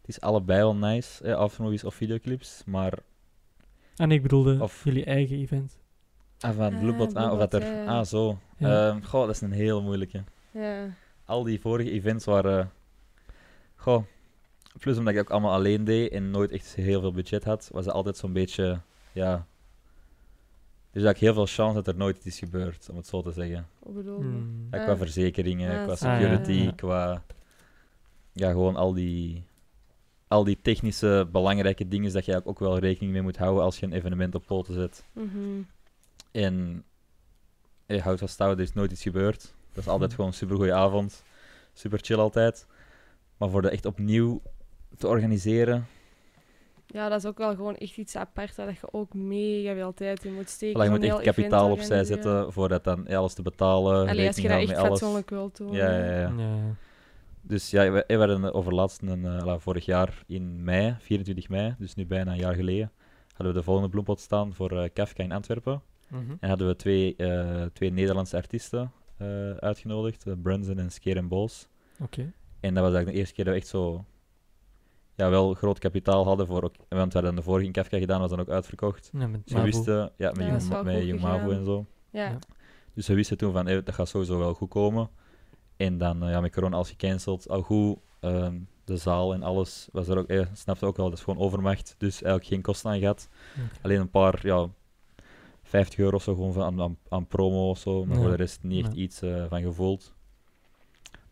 het is allebei wel nice, eh, aftermovies of videoclips, maar
En ik bedoelde
Of-
jullie eigen event.
ah, van
Ah,
Bloempot, ah, of wat er,
ja,
ah zo.
Ja.
Ehm, goh, dat is een hele moeilijke.
ja.
al die vorige events waren. Goh. Plus omdat ik ook allemaal alleen deed en nooit echt heel veel budget had, was het altijd zo'n beetje. Ja. Dus eigenlijk heel veel chance dat er nooit iets is gebeurd, om het zo te zeggen.
Wat bedoel je?
Hmm.
Ja,
Ah.
qua verzekeringen,
Ah,
qua security,
Ah, ja,
qua. Ja, gewoon al die. Al die technische belangrijke dingen dat je eigenlijk ook wel rekening mee moet houden als je een evenement op poten zet.
Mhm.
En je houdt vast touw, er is nooit iets gebeurd. Dat is altijd
Hm.
gewoon een super goede avond. Super chill altijd. Maar voor dat echt opnieuw te organiseren.
Ja, dat is ook wel gewoon echt iets apart waar dat je ook mega veel tijd in moet steken.
Voilà, je moet echt kapitaal opzij zetten voor dat dan alles te betalen.
Allee, als je dat echt fatsoenlijk wilt doen.
Ja, ja, ja.
Ja.
Dus ja, we, we hadden over laatst, een, eh, vorig jaar in mei, 24 mei, dus nu bijna een jaar geleden, hadden we de volgende bloempot staan voor eh, Kafka in Antwerpen.
Mhm.
En hadden we twee, eh, twee Nederlandse artiesten eh, uitgenodigd, uh, Brunson en Skeer en Bols.
Oké.
En dat was eigenlijk de eerste keer dat we echt zo ja, wel groot kapitaal hadden voor, ook, want we hadden de vorige in Kafka gedaan, was dan ook uitverkocht.
Ja, met
Dus we wisten, ja, met,
Ja,
met en zo.
Ja.
Ja.
Dus we wisten toen van, eh, dat gaat sowieso wel goed komen. En dan, eh, ja, met corona alles gecanceld, al goed, ehm, de zaal en alles was er ook, eh, snapte ook wel, dat is gewoon overmacht, dus eigenlijk geen kosten aan gehad.
Oké.
Alleen een paar, ja, 50 euro of zo gewoon van, aan, aan, aan promo of zo, maar
Ja.
voor de rest niet echt
Ja.
iets eh, van gevoeld.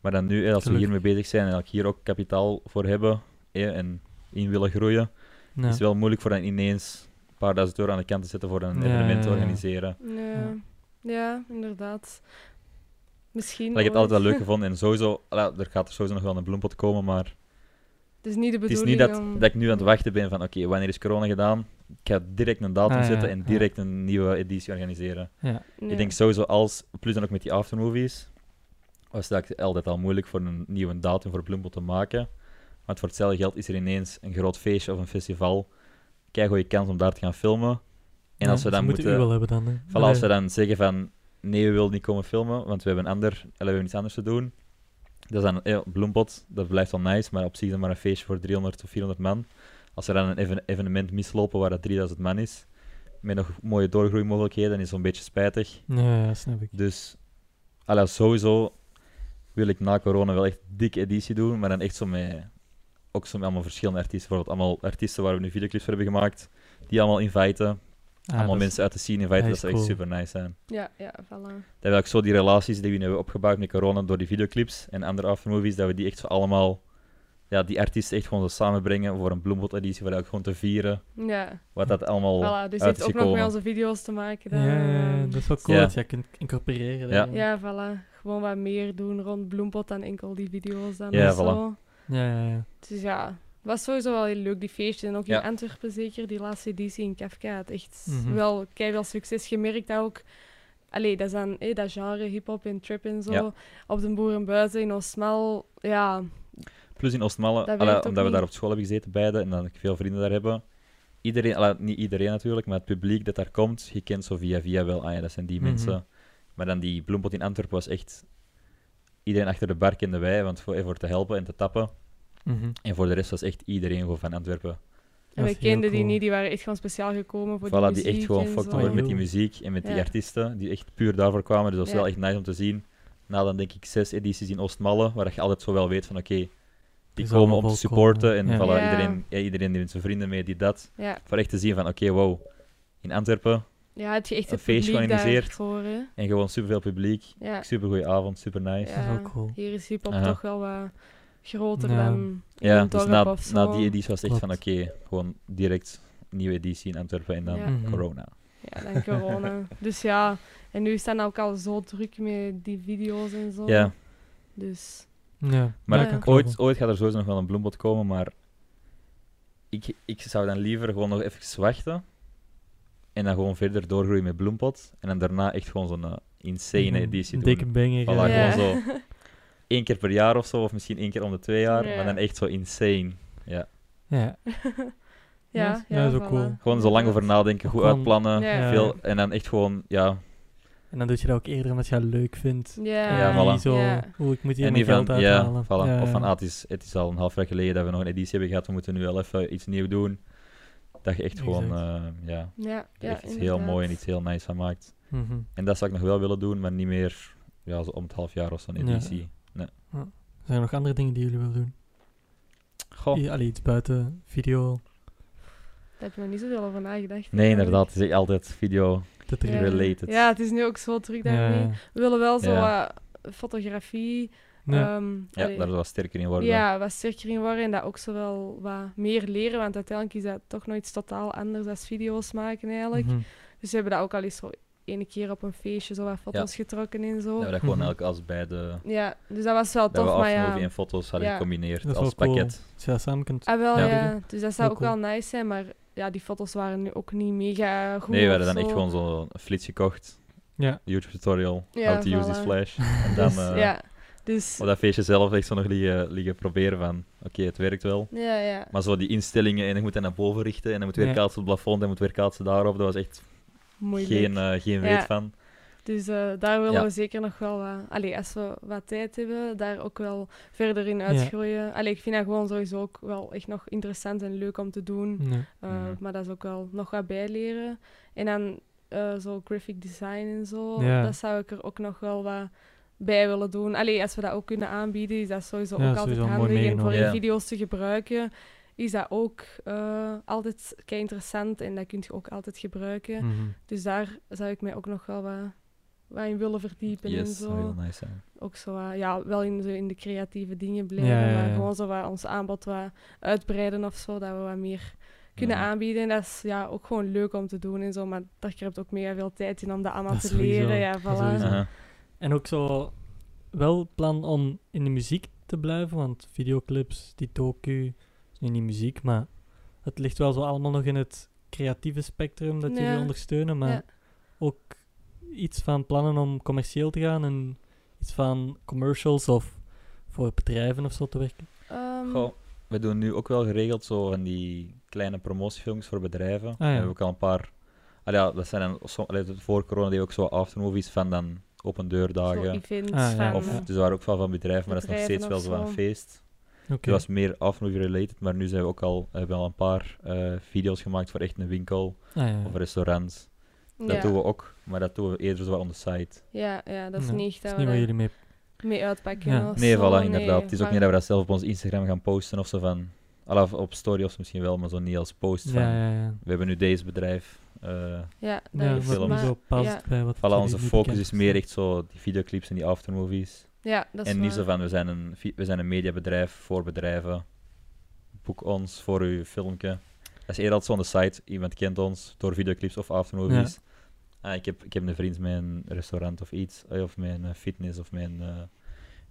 Maar dan nu, eh, als we
Gelukkig.
hiermee bezig zijn en eigenlijk hier ook kapitaal voor hebben en in willen groeien,
Ja.
is het wel moeilijk voor dan ineens een paar duizend euro aan de kant te zetten voor een
Ja,
evenement te
ja, ja.
organiseren.
Ja. ja, inderdaad. Misschien.
Maar ik heb het altijd wel leuk [LAUGHS] gevonden en sowieso, er gaat er sowieso nog wel een bloempot komen, maar
Het is niet de
het is
bedoeling
niet dat,
om...
dat ik nu aan het wachten ben van oké, wanneer is corona gedaan? Ik ga direct een datum
Ah, ja,
zetten en
ja.
direct een nieuwe editie organiseren.
Ja.
Nee.
Ik denk sowieso als, plus dan ook met die aftermovies, was dat altijd al moeilijk voor een nieuwe datum voor Bloempot te maken. Want voor hetzelfde geld is er ineens een groot feestje of een festival. Kijk goede kans om daar te gaan filmen. En
Ja,
als we dan
moeten
moeten,
wel hebben dan. Hè.
voilà, als we dan zeggen van nee, we willen niet komen filmen, want we hebben, een ander, eh, we hebben iets anders te doen. Dat is dan ja, Bloempot, dat blijft wel nice, maar op zich dan maar een feestje voor 300 of 400 man. Als er dan een even- evenement mislopen waar dat 3000 man is, met nog mooie doorgroeimogelijkheden, dan is het zo'n beetje spijtig.
Ja, ja, snap ik.
Dus allee, sowieso wil ik na corona wel echt een dikke editie doen, maar dan echt zo met, ook zo met allemaal verschillende artiesten. Bijvoorbeeld allemaal artiesten waar we nu videoclips voor hebben gemaakt, die allemaal inviten.
Ah,
allemaal
dat is-
mensen uit de scene inviten,
dat
dat
is
zou echt super nice zijn.
Ja, ja, voilà.
Dat we ook zo die relaties die we nu hebben opgebouwd met corona door die videoclips en andere aftermovies, dat we die echt zo allemaal, ja, die artiesten echt gewoon zo samenbrengen voor een Bloembot-editie, voor ook gewoon te vieren
Ja,
wat dat allemaal
voilà. Dus
is
ook nog met onze video's te maken. dan,
Ja, dat is wel cool
Ja.
dat je dat kunt incorporeren.
Ja.
Ja, voilà. Gewoon wat meer doen rond Bloempot dan enkel die video's dan
Ja,
of zo.
Ja, ja, ja.
Dus ja, het was sowieso wel heel leuk, die feestjes. En ook in Antwerpen zeker, die laatste editie in Kafka. Het echt
Mhm.
wel keihard succes gemerkt dat ook. Allee, dat is dan eh, dat genre, hip-hop en trap en zo. Op de boerenbuizen in Osmal. Ja,
Plus in
ook
omdat we daar op school hebben gezeten, beide, en dat ik veel vrienden daar hebben. Iedereen, allee, niet iedereen natuurlijk, maar het publiek dat daar komt, je kent zo via via wel, ah ja, dat zijn die
Mhm.
mensen. Maar dan die bloempot in Antwerpen was echt... Iedereen achter de bar kende wij, want voor, voor te helpen en te tappen.
Mhm.
En voor de rest was echt iedereen gewoon van Antwerpen.
en we kenden die niet, die waren echt gewoon speciaal gekomen voor
Voilà,
die
die
muziek
echt gewoon fucked worden met die muziek en met die artiesten, die echt puur daarvoor kwamen. Dus dat was
Ja.
wel echt nice om te zien. Na dan denk ik zes edities in Oostmalle, waar je altijd zo wel weet van oké, die
is
komen om te supporten en
ja.
voilà,
Ja.
iedereen, ja, iedereen neemt zijn vrienden mee, die dat.
Ja.
Voor echt te zien van oké, wow, in Antwerpen
ja, had je echt
Een
het
feest georganiseerd. en gewoon superveel publiek.
Ja.
Super goede avond, super nice.
Ja.
Dat is wel cool.
Hier is hip-hop toch wel wat groter
Ja.
dan in
Ja, dus na,
of zo.
na die editie was het echt van oké, gewoon direct nieuwe editie in Antwerpen en dan
Ja.
Mhm.
corona.
Ja, dan corona. [LAUGHS] dus ja, en nu staan ook al zo druk met die video's en zo.
Ja,
Dus
Ja,
maar
Ja,
ooit, ooit gaat er sowieso nog wel een bloembod komen, maar ik, ik zou dan liever gewoon nog even wachten en dan gewoon verder doorgroeien met bloempot en dan daarna echt gewoon zo'n eh, insane
Mhm.
editie
Een
doen.
dikke banger.
Voilà,
ja.
gewoon zo. [LAUGHS] Eén keer per jaar of zo, of misschien één keer om de twee jaar,
Ja.
maar dan echt zo insane. Ja.
Ja. [LAUGHS]
ja,
Ja,
ja,
dat is ook
voilà.
cool.
Gewoon zo lang over nadenken, goed
Gewoon-
uitplannen,
Ja.
veel, en dan echt gewoon, ja,
En dan doe je dat ook eerder omdat je dat leuk vindt.
Ja,
Ja,
En
voilà.
niet zo,
Ja.
oeh, ik moet hier
en
mijn
van,
geld
ja,
uithalen.
voilà.
Ja,
Of van,
ja.
ah, het, is, het is al een half jaar geleden dat we nog een editie hebben gehad, we moeten nu wel even iets nieuws doen. Dat je echt gewoon, eh, ja,
Ja, ja,
echt iets heel mooi en iets heel nice van maakt.
Mhm.
En dat zou ik nog wel willen doen, maar niet meer ja, zo om het half jaar of zo'n
Ja.
editie.
Zijn er nog andere dingen die jullie willen doen?
Goh.
I- Allee, iets buiten video,
Daar heb je nog niet zoveel over nagedacht.
Nee,
eigenlijk.
inderdaad, het is altijd video
dat
Ja.
related.
Ja, het is nu ook zo druk daarmee.
ja.
We willen wel zo
Ja.
wat fotografie.
Ja.
ehm,
Ja,
allee,
daar wel sterker in worden.
ja, wat sterker in worden en dat ook zo wel wat meer leren. Want uiteindelijk is dat toch nog iets totaal anders dan video's maken eigenlijk.
Mhm.
Dus we hebben dat ook al eens zo ene keer op een feestje zo wat foto's getrokken en zo.
Dat we dat gewoon
Mhm.
eigenlijk als bij de
Ja, dus dat was wel
dat we
tof, maar ja.
en foto's hadden
Ja.
gecombineerd
Dat
als
cool.
pakket.
Als je dat samen kunt...
Ah, wel,
Ja.
ja. Dus dat zou
Heel
ook wel nice zijn, maar ja, die foto's waren nu ook niet mega goed.
Nee, we hadden dan echt
zo.
gewoon zo'n flits gekocht.
Ja.
YouTube tutorial,
Ja,
how to use this flash. En dan, [LAUGHS]
Dus,
eh,
ja, Dus
Op dat feestje zelf echt zo nog liggen, liggen proberen van, oké, het werkt wel.
ja, ja.
Maar zo die instellingen en je moet dat naar boven richten en dan moet weer
Ja.
kaatsen op het plafond en moet weer kaatsen daarop. Dat was echt
Moeilijk.
geen, eh, geen weet
Ja.
van.
Dus eh, daar willen
Ja.
we zeker nog wel wat... Allee, als we wat tijd hebben, daar ook wel verder in uitgroeien. Allee, ik vind dat gewoon sowieso ook wel echt nog interessant en leuk om te doen. Uh,
Mhm.
Maar dat is ook wel nog wat bijleren. En dan eh, zo graphic design en zo,
Ja.
dat zou ik er ook nog wel wat bij willen doen. Allee, als we dat ook kunnen aanbieden, is dat sowieso
Ja,
ook altijd
sowieso
handig. En voor
Ja.
video's te gebruiken is dat ook eh, altijd kei interessant en dat kun je ook altijd gebruiken.
Mhm.
Dus daar zou ik mij ook nog wel wat, wat in willen verdiepen en
Yes,
zo.
heel nice.
Ook zo ja, wel in, zo in de creatieve dingen blijven,
Ja,
maar gewoon zo wat ons aanbod wat uitbreiden of zo, dat we wat meer kunnen aanbieden. En dat is ja, ook gewoon leuk om te doen en zo, maar daar krijgt ook mega veel tijd in om dat allemaal
Dat
te
sowieso,
leren. Ja, voilà.
En ook zo wel plan om in de muziek te blijven, want videoclips, die docu, is nu niet muziek, maar het ligt wel zo allemaal nog in het creatieve spectrum dat jullie
Ja.
ondersteunen, maar
Ja.
ook iets van plannen om commercieel te gaan en iets van commercials of voor bedrijven of zo te werken.
Ehm,
Goh, we doen nu ook wel geregeld zo van die kleine promotiefilms voor bedrijven.
ja.
We hebben ook al een paar... Ah ja, dat zijn dan, som- allee, voor corona we ook zo aftermovies van dan open deurdagen.
Ah, ja.
van...
Of, dus we waren ook wel van bedrijven, maar dat is nog steeds wel zo een
zo.
feest.
Oké.
Het was meer aftermovie related, maar nu zijn we ook al, hebben we al een paar eh, video's gemaakt voor echt een winkel
Ah, ja.
of restaurants. Dat
ja.
doen we ook, maar dat doen we eerder zo on the site.
Ja, ja, dat is
Ja,
niet echt
Dat is niet waar jullie mee...
uitpakken
Nee, voilà, inderdaad. Het is ook niet dat we dat zelf op ons Instagram gaan posten of zo van... Alla, of op story of misschien wel, maar zo niet als post van...
Ja, ja, ja.
We hebben nu deze bedrijf. eh
Ja, dat
Ja,
is
films.
zo past
ja.
bij wat
voilà, onze focus is meer echt zo die videoclips en die aftermovies.
Ja, dat is
En niet
waar.
zo van, we zijn, een, we zijn een mediabedrijf voor bedrijven. Boek ons voor uw filmpje. Dat is eerder altijd zo on the site. Iemand kent ons door videoclips of aftermovies. Ah, ik, heb, ik heb een vriend met een restaurant of iets. eh, Of met een eh, fitness of eh,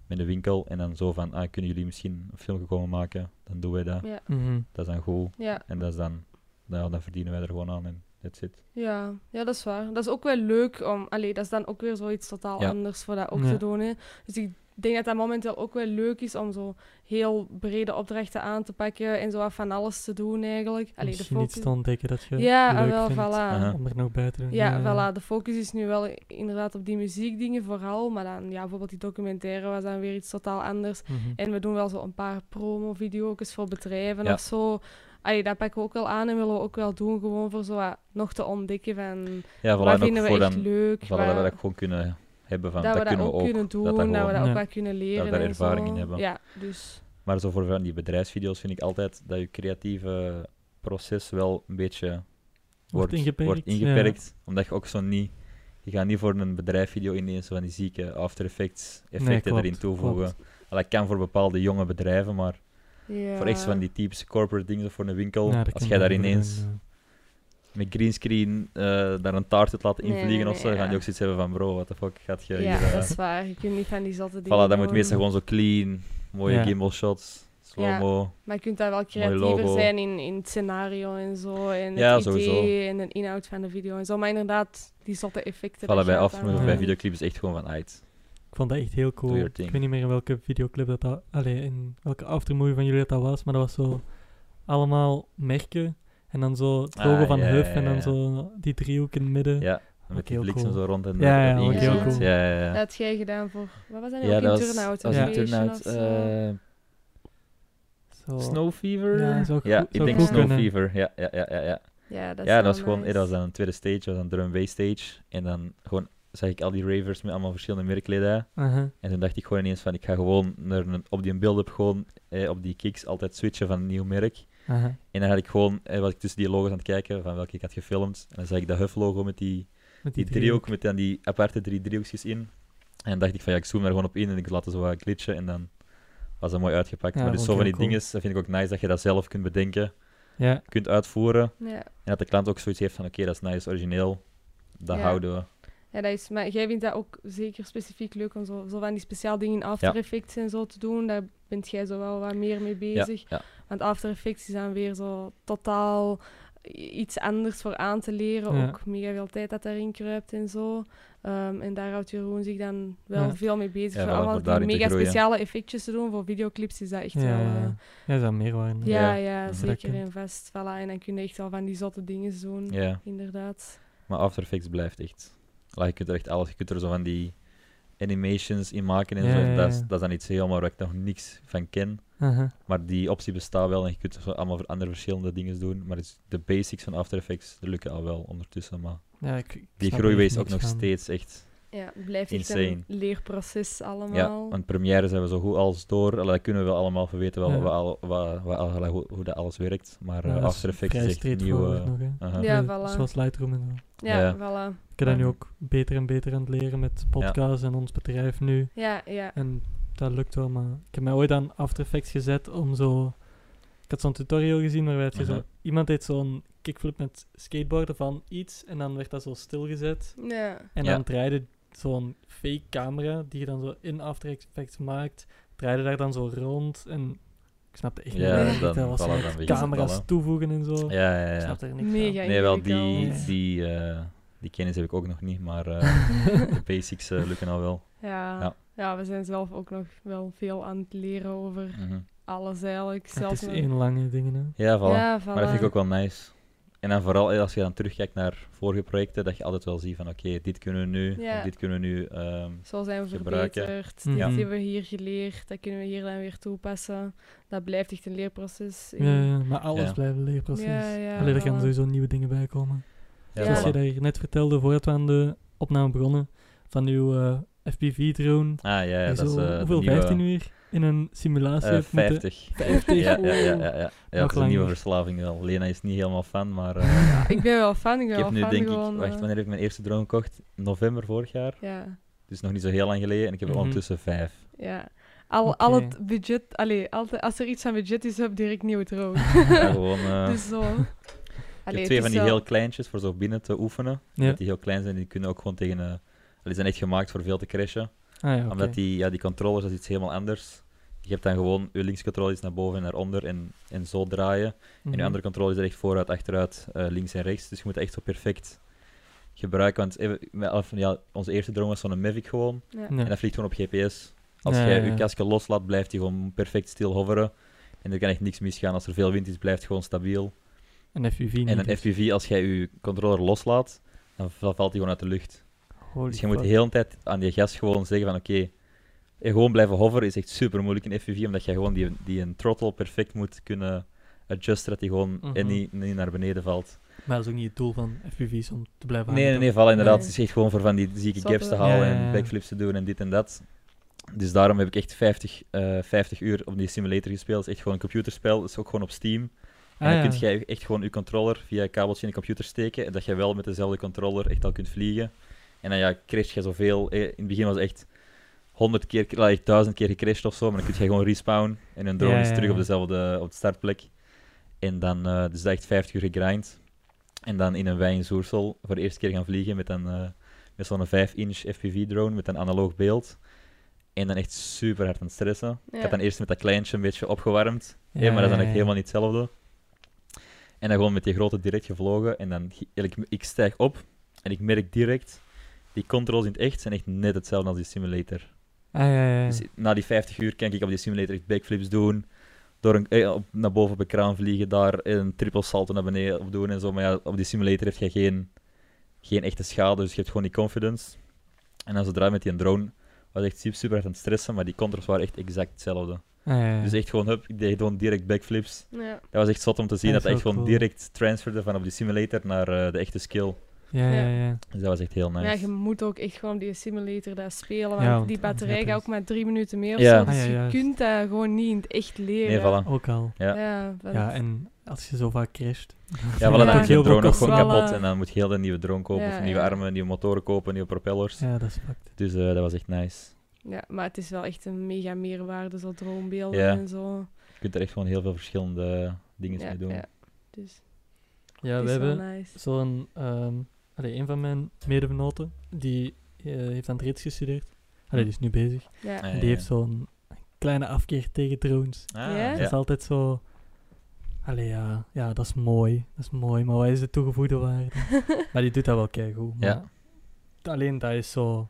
met een winkel. En dan zo van, ah, kunnen jullie misschien een filmpje komen maken? Dan doen wij dat.
Ja,
Mhm.
Dat is dan goed.
ja,
En dat is dan, nou, dan verdienen wij er gewoon aan. En that's it.
ja, ja, dat is waar. Dat is ook wel leuk om... Allee, dat is dan ook weer zoiets totaal
Ja.
anders voor dat ook
Ja.
te doen. Hè. Dus ik denk dat dat momenteel ook wel leuk is om zo heel brede opdrachten aan te pakken en zo wat van alles te doen eigenlijk. Allee, de
Misschien iets
focus...
te ontdekken dat je
Ja,
leuk
wel,
vindt
voilà.
Om er nog bij te doen.
Ja, voilà. De focus is nu wel inderdaad op die muziekdingen vooral. Maar dan, ja, bijvoorbeeld die documentaire was dan weer iets totaal anders.
Mhm.
En we doen wel zo een paar promo-video's voor bedrijven
Ja.
of zo. Allee, dat pakken we ook wel aan en willen we ook wel doen, gewoon voor zo wat nog te ontdekken van
Ja, voilà.
wat vinden we echt
dan,
leuk.
voilà,
wat-
dat we dat gewoon kunnen hebben van,
dat
dat,
we dat
kunnen
ook
we ook.
kunnen doen,
dat
dat,
dat
we dat
Ja.
ook wat kunnen leren.
daar
en
ervaring in hebben.
Ja, dus
Maar zo voor van die bedrijfsvideo's vind ik altijd dat je creatieve proces wel een beetje wordt,
ingeperkt,
wordt ingeperkt. Omdat je ook zo niet... Je gaat niet voor een bedrijfsvideo ineens van die zieke After Effects effecten
klopt,
erin toevoegen.
klopt.
Al, Dat kan voor bepaalde jonge bedrijven, maar
ja.
voor echt zo van die typische corporate dingen of voor een winkel,
Ja, dat
als jij daar ineens met greenscreen eh daar een taart uit laat
Nee,
invliegen
nee,
of zo,
nee,
gaan die
ja.
ook zoiets hebben van bro, what the fuck gaat je
Ja,
hier... eh,
dat is waar. Je kunt niet van die zotte
voilà,
dingen
dat moet meestal gewoon zo clean, mooie
Ja.
gimbal shots, slow-mo.
Maar je kunt daar wel creatiever zijn in, in het scenario en zo. En
Ja,
het
sowieso.
idee en de inhoud van de video en zo. Maar inderdaad, die zotte effecten.
Voilà, bij of bij videoclips is echt gewoon van uit.
Ik vond dat echt heel cool. Ik weet niet meer in welke videoclip dat, dat allee, in welke aftermovie van jullie dat, dat was, maar dat was zo allemaal merken en dan zo het logo
Ah,
van
ja,
Huff
ja,
en dan zo die driehoek in het midden.
Ja, met die bliksem
cool.
zo rond en
Ja, ja, cool.
Ja, ja,
Dat had jij gedaan voor... Wat was dat nu?
Ja,
ook
dat
in
was,
Turnout?
was
Ja.
een turnout.
zo?
eh,
Zo.
Snow Fever?
Ja, goed-
ik denk Snow
kunnen.
Fever. Ja, ja, ja, ja. ja.
ja, dat,
ja, dat was gewoon,
nice.
eh, dat was dan een tweede stage, dat was een drum and bass stage. En dan gewoon zag ik al die ravers met allemaal verschillende merkkledij.
Aha.
En toen dacht ik gewoon ineens van, ik ga gewoon naar een, op die build-up gewoon eh, op die kicks altijd switchen van een nieuw merk. En dan had ik gewoon, eh, was ik tussen die logos aan het kijken van welke ik had gefilmd. En dan zag ik dat Huff-logo met die,
Met
die driehoek, met dan die aparte drie driehoekjes in. En dan dacht ik van, ja, ik zoom daar gewoon op in en ik laat het zo wat glitchen. En dan was dat mooi uitgepakt.
Ja,
maar dus zo van die
heel
dingen, dat vind ik ook nice dat je dat zelf kunt bedenken,
Ja,
kunt uitvoeren.
Ja.
En dat de klant ook zoiets heeft van, oké, dat is nice, origineel. Dat
Ja.
houden we.
Ja, dat is, maar jij vindt dat ook zeker specifiek leuk om zo, zo van die speciaal dingen in After
Ja.
Effects en zo te doen. Daar bent jij zo wel wat meer mee
Ja,
bezig. Want After Effects is dan weer zo totaal iets anders voor aan te leren.
Ja.
Ook mega veel tijd dat daarin kruipt en zo. Ehm, en daar houdt Jeroen zich dan wel
Ja.
veel mee bezig.
Ja,
voor allemaal die mega
groeien.
speciale effectjes te doen. Voor videoclips is dat echt
Ja,
wel...
ja,
eh,
ja. ja, is dat meerwaarde.
ja,
Ja.
ja, zeker en vast. Voilà, en dan kun je echt wel van die zotte dingen doen.
Ja,
Inderdaad.
maar After Effects blijft echt. Like, je kunt er echt alles, je kunt er zo van die animations in maken en
Ja,
zo.
ja,
Dat, is, dat is dan iets helemaal waar ik nog niks van ken. Maar die optie bestaat wel en je kunt zo allemaal andere verschillende dingen doen. Maar het is- de basics van After Effects lukken al wel ondertussen. Maar
Ja, ik, ik
die
snap
groei
echt
is ook nog
van.
steeds echt.
Ja, het blijft
Insane.
een leerproces
Ja,
allemaal.
want première zijn we zo goed als door. Allee, dat kunnen we wel allemaal we weten wel
Ja.
wat al- wat- wat al- allee, hoe, hoe dat alles werkt. Maar
Ja,
eh, After Effects is echt nieuw.
straightforward
eh,
nog, hè.
aha.
Ja, voilà.
Zoals Lightroom en zo.
ja,
ja.
voilà.
Ik ben dat nu ook beter en beter aan het leren met podcasts en ons bedrijf nu.
Ja, ja.
En dat lukt wel, maar ik heb mij ooit aan After Effects gezet om zo... Ik had zo'n tutorial gezien waarbij het zo... Iemand deed zo'n kickflip met skateboarden van iets en dan werd dat zo stilgezet.
Ja.
En
Ja.
dan draaide zo'n fake camera, die je dan zo in After Effects maakt, draaide daar dan zo rond en... Ik snapte echt
Ja,
niet wat
dan
dat was.
dan het
camera's toevoegen en zo.
Ja, ja,
Ik
ja.
snapte er niks
Mega
van.
Nee, wel die, die, eh, die kennis heb ik ook nog niet, maar eh, [LAUGHS] de basics eh, lukken al wel.
Ja.
Ja.
ja. we zijn zelf ook nog wel veel aan het leren over
Mhm.
alles eigenlijk.
Het
Zelfs
is
met-
één lange dingen, hè.
Ja, voilà.
Ja,
Maar dat vind ik
voilà.
ook wel nice. En dan vooral eh, als je dan terugkijkt naar vorige projecten, dat je altijd wel ziet van oké, dit kunnen we nu,
Ja.
dit kunnen we nu. ehm,
Zo zijn we
gebruiken.
verbeterd.
Mhm.
Dit hebben we hier geleerd. Dat kunnen we hier dan weer toepassen. Dat blijft echt een leerproces.
Ja, ja, maar alles
Ja.
blijft een leerproces.
Ja, ja,
Allee, er gaan sowieso nieuwe dingen bij komen. Zoals
voilà.
je hier net vertelde voordat we aan de opname begonnen, van uw eh, FPV-drone.
Ah ja, dat is
zo,
de
hoeveel,
nieuwe,
15 uur in een simulatie hebt moeten-
50.
50?
Ja, ja, ja, ja, ja. ja. Is een nieuwe verslaving wel. Lena is niet helemaal fan, maar eh,
Ja, ik ben wel fan. Ik ben
ik heb
wel
nu
fan
denk
gewoon,
ik, wacht,
eh,
wanneer heb ik mijn eerste drone gekocht? November vorig jaar.
Ja,
Dus nog niet zo heel lang geleden en ik heb er
Mhm.
ondertussen vijf.
ja. Al, al het budget, allee, altijd, als er iets van budget is, heb ik direct nieuwe droom. [LAUGHS]
Ja, gewoon, [LAUGHS] eh,
dus zo.
ik
Allee,
heb
het
twee van die
wel-
heel kleintjes voor zo binnen te oefenen.
Ja.
Dat die heel klein zijn, die kunnen ook gewoon tegen... eh, die zijn echt gemaakt voor veel te crashen.
Ah ja, oké.
Omdat die, ja, die controllers, dat is iets helemaal anders. Je hebt dan gewoon je linkscontrole is naar boven en naar onder en, en zo draaien. En
Mhm.
je andere controle is er echt vooruit, achteruit, eh, links en rechts. Dus je moet het echt zo perfect gebruiken. Want even, met, ja, onze eerste drone was zo'n Mavic gewoon.
Ja.
Ja.
En dat vliegt gewoon op GPS. Als
Ja,
jij
ja,
je kastje loslaat, blijft hij gewoon perfect stil hoveren. En er kan echt niks misgaan. Als er veel wind is, blijft het gewoon stabiel.
Een FPV niet.
En een. FPV, als jij je controller loslaat, dan valt hij gewoon uit de lucht.
Holy
Dus je moet de hele tijd aan die gast gewoon zeggen van oké, en gewoon blijven hoveren is echt super moeilijk in FPV, omdat je gewoon die, die een throttle perfect moet kunnen adjusten, dat hij gewoon
Mhm.
en niet, niet naar beneden valt.
Maar dat is ook niet het doel van FPV's om te blijven
Nee, nee,
hangen,
nee,
toch?
val inderdaad.
Nee.
Het is echt gewoon voor van die zieke gaps te halen
Ja, ja, ja.
en backflips te doen en dit en dat. Dus daarom heb ik echt 50, eh 50 uur op die simulator gespeeld. Het is echt gewoon een computerspel, het is ook gewoon op Steam. En
Ah,
dan
ja.
kun je echt gewoon je controller via een kabeltje in de computer steken. En dat je wel met dezelfde controller echt al kunt vliegen. En dan ja, crash je zoveel. In het begin was het echt 100 keer, like, 1000 keer gecrashed of zo. Maar dan kun je gewoon respawnen. En een drone
Ja,
is
ja,
terug op dezelfde op de startplek. En dan, eh dus dat echt 50 uur gegrind. En dan in een wei in Zoersel voor de eerste keer gaan vliegen met, een, eh, met zo'n 5-inch FPV-drone met een analoog beeld. En dan echt super hard aan het stressen. Ik had dan eerst met dat kleintje een beetje opgewarmd.
Ja,
maar dat is dan
ja.
helemaal niet hetzelfde. En dan gewoon met die grote direct gevlogen. En dan, ik, ik stijg op en ik merk direct, die controls in het echt zijn echt net hetzelfde als die simulator.
Ah, ja, ja.
Dus na die 50 uur kan ik op die simulator echt backflips doen. Door een, eh, op, naar boven op een kraan vliegen, daar een triple salto naar beneden op doen en zo. Maar ja, op die simulator heb je geen, geen echte schade, dus je hebt gewoon die confidence. En dan zodra met die drone was echt super, super hard aan het stressen, maar die controls waren echt exact hetzelfde.
Ah, ja, ja.
Dus echt gewoon, hup, ik deed gewoon direct backflips.
Ja.
Dat was echt zot om te zien dat
dat
echt gewoon direct transferde van op die simulator naar eh, de echte skill.
Ja, ja,
Ja.
ja.
Dus dat was echt heel nice.
ja, je moet ook echt gewoon die simulator daar spelen. Want
Ja, want
die batterij gaat ook maar drie minuten meer of
Ja.
zo. Dus
Ah, ja,
je kunt dat gewoon niet in het echt leren.
Nee, voilà.
Ook al.
Ja.
Ja,
Ja, en als je zo vaak crasht.
Ja, voilà,
Ja.
dan moet je drone ook gewoon kapot en dan moet je heel de nieuwe drone kopen,
Ja,
of nieuwe
ja.
armen, nieuwe motoren kopen, nieuwe propellers.
Ja, dat is fucked.
Dus eh, dat was echt nice.
Ja, maar het is wel echt een mega meerwaarde, zo droombeelden
Ja.
en zo.
Je kunt er echt gewoon heel veel verschillende dingen
Ja,
mee doen.
ja. Dus
Ja, we hebben
nice.
zo'n... ehm allee, een van mijn medevenoten, die eh, heeft aan het reeds gestudeerd. Allee, die is nu bezig.
Ja.
Ah,
En die heeft zo'n kleine afkeer tegen drones.
Ah,
Ja?
Dat is altijd zo... Allee, ja, ja, dat is mooi. Dat is mooi, maar wat is de toegevoegde waarde? [LAUGHS] maar die doet dat wel keigoed. Maar
Ja.
Alleen dat is zo...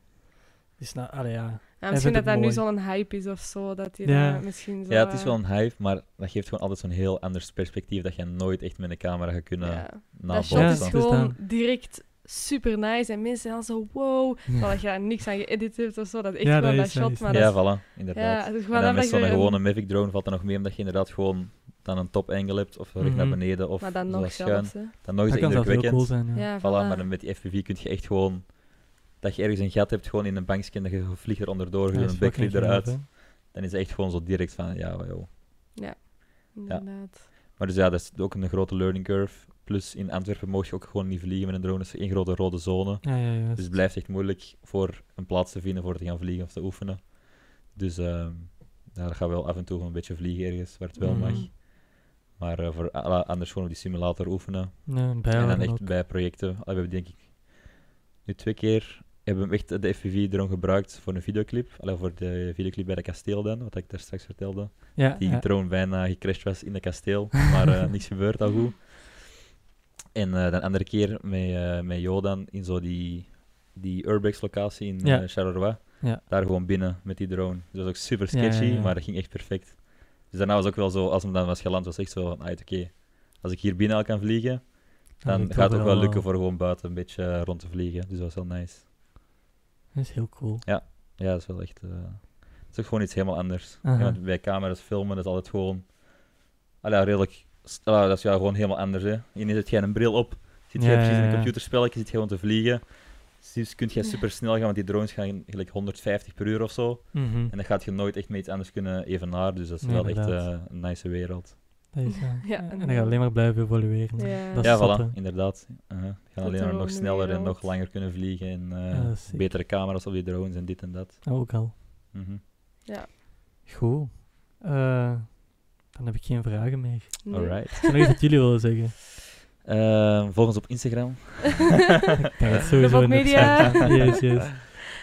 Is nou, allee, ja.
Ja, misschien dat dat nu zo'n hype is of zo, dat je
Ja.
dat misschien zo...
Ja, het is
eh,
wel een hype, maar dat geeft gewoon altijd zo'n heel anders perspectief dat je nooit echt met een camera gaat kunnen
ja. Dat
nabootsen.
shot
Ja,
is gewoon
dat.
direct super nice en mensen zijn al zo wow, terwijl dat je daar niks aan geëdit hebt of zo, dat is echt
Ja,
gewoon
dat
dat
is
shot, maar
Ja,
dat is-
voilà, inderdaad.
ja,
en
gewoon
dan
dat
met
je
zo'n
een-
gewone Mavic drone valt er nog meer omdat je inderdaad gewoon dan een top angle hebt of recht naar
Mhm.
beneden of
Maar dan nog
schuin.
zelfs.
Dan nog eens
Dat kan zelfs heel
indrukwekkend.
cool zijn, ja.
Ja,
Voilà,
voilà.
maar dan met die FPV kun je echt gewoon dat je ergens een gat hebt, gewoon in een bankje, dat je vliegt er onderdoor, je een backflip eruit.
hè.
Dan is het echt gewoon zo direct van, ja, joh.
Inderdaad.
Maar dus ja, dat is ook een grote learning curve. Plus in Antwerpen mocht je ook gewoon niet vliegen met een drone. Het is één grote rode zone.
Ja, ja, ja.
Dus het blijft echt moeilijk voor een plaats te vinden voor te gaan vliegen of te oefenen. Dus ehm ja, dat gaat wel af en toe een beetje vliegen ergens waar het wel mag.
Mhm.
Maar eh, voor anders gewoon op die simulator oefenen. En dan echt
ook.
bij projecten. Ah, we hebben denk ik nu twee keer hebben we echt de FPV drone gebruikt voor een videoclip. Allee, voor de videoclip bij de kasteel dan, wat ik daar straks vertelde.
Ja,
Die
ja.
drone bijna gecrashed was in het kasteel, [LAUGHS] maar eh, niks gebeurd, al goed. En eh de andere keer met, eh met Jodan in zo die, die Urbex locatie in
Ja.
eh, Charleroi.
Ja.
Daar gewoon binnen met die drone. Dus dat was ook super
Ja, ja,
sketchy,
ja.
maar dat ging echt perfect. Dus daarna was ook wel zo, als hem dan was geland, was echt zo van, ah, oké, als ik hier binnen al kan vliegen, dan gaat het ook wel
wel.
lukken voor gewoon buiten een beetje rond te vliegen. Dus dat was wel nice.
Dat is heel cool.
Ja, dat is wel echt... het is ook gewoon iets helemaal anders. Ja, bij camera's filmen, dat is altijd gewoon... Allee, ja, redelijk... allee, dat is ja gewoon helemaal anders, hè. Ineens zet jij een bril op, zit jij
Ja,
precies in
ja,
een
ja.
computerspelletje, zit gewoon te vliegen. Dus kun je super snel gaan, want die drones gaan gelijk 150 per uur of zo.
Mhm.
En dan gaat je nooit echt met iets anders kunnen evenaren, dus dat is
Nee,
wel echt eh, een nice wereld.
Dat is, ja. [LAUGHS]
Ja,
en dan ga je alleen maar blijven evolueren.
Ja.
Dat is
Ja, voilà, inderdaad. Uh Je gaat alleen maar nog sneller en nog langer kunnen vliegen en eh,
Ja,
betere camera's op die drones en dit en dat.
Ook al.
Mhm.
Goed. Eh, dan heb ik geen vragen meer.
Nee.
Alright.
Er nog iets wat jullie willen zeggen?
Eh, volg ons op Instagram. [LAUGHS]
Ik denk dat sowieso in
Media.
Yes, yes.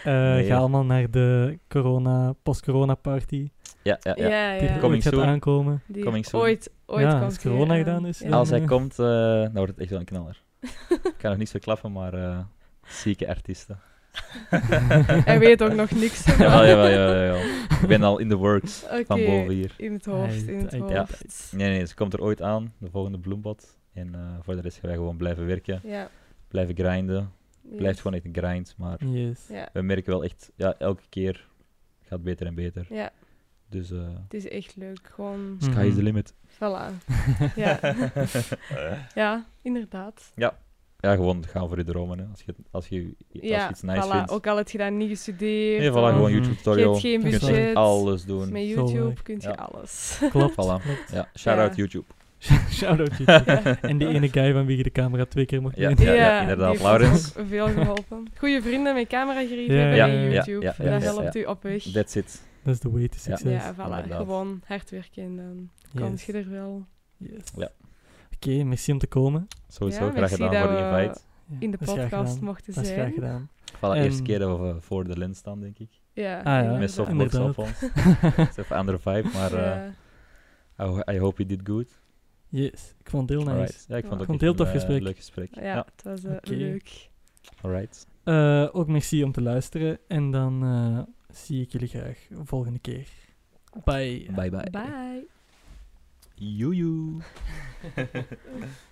Eh,
Nee.
Ga allemaal naar de corona, post-corona party.
Ja, ja, ja.
Ja,
Die
ja.
er
Coming
ooit gaat
soon.
aankomen.
Die
Coming soon.
ooit, ooit
Ja,
komt
als corona
hij
gedaan
aan.
is,
Ja.
dan-
Als hij
eh.
komt, eh, dan wordt het echt wel een knaller. [LAUGHS] Ik kan nog niets verklappen, maar eh, zieke artiesten. [LAUGHS]
Hij weet ook nog niks.
jawel, jawel, jawel, jawel. Ik ben al in the works [LAUGHS] van boven hier.
in het hoofd, in het
Ja.
hoofd.
Nee, nee, ze komt er ooit aan, de volgende bloembad. En eh, voor de rest gaan wij gewoon blijven werken,
Ja.
blijven grinden.
ja.
Blijft gewoon echt een grind, maar
Yes.
Ja.
we merken wel echt, ja, elke keer gaat beter en beter.
ja,
Dus eh
het is echt leuk. Gewoon,
sky is the
Mhm.
limit.
voilà. [LAUGHS] Ja. ja, inderdaad.
Ja, gewoon gaan voor je dromen. Hè. Als, je, als, je, als
Ja,
je iets nice
voilà.
vindt.
Ook al heb je dat niet gestudeerd.
Nee, voilà, gewoon
Mhm.
YouTube tutorial.
Je hebt geen
Je kunt
budget.
alles doen.
Met YouTube
leuk.
kun je
Ja.
alles.
Klopt.
Voilà.
klopt.
Ja, shout-out
Ja.
YouTube. [LAUGHS]
Shout-out YouTube. En die ene guy van wie je de camera twee keer mocht
Ja.
nemen.
ja, inderdaad, Laurens.
veel geholpen. Goede vrienden met camera gereden
Ja,
hebben
ja,
en
ja,
YouTube.
ja,
ja,
dat
ja,
helpt u op weg.
That's it.
Dat is de way to
Ja.
succes.
ja, voilà.
inderdaad.
Gewoon hard werken en dan
Yes.
kom je er wel.
Yes.
Ja.
Oké, merci om te komen.
Sowieso,
Ja,
graag gedaan voor de invite.
In de podcast
gedaan.
mochten
Dat is graag
zijn.
gedaan.
Voilà,
En-
eerste keer dat we voor de lens staan, denk ik.
Ja,
Ah, ja.
Met softbox op ons. [LAUGHS] Het is even een andere vibe, maar eh,
Ja.
I, I hope you did good.
Yes, ik vond het heel nice.
Alright. Ja, ik vond het ook
heel tof
een,
gesprek.
eh, leuk gesprek.
Ja,
Ja,
het was eh,
Oké.
leuk.
alright.
Eh, ook merci om te luisteren. En dan eh, zie ik jullie graag volgende keer. Bye.
Bye bye.
Bye.
Yoo-yoo. [LAUGHS]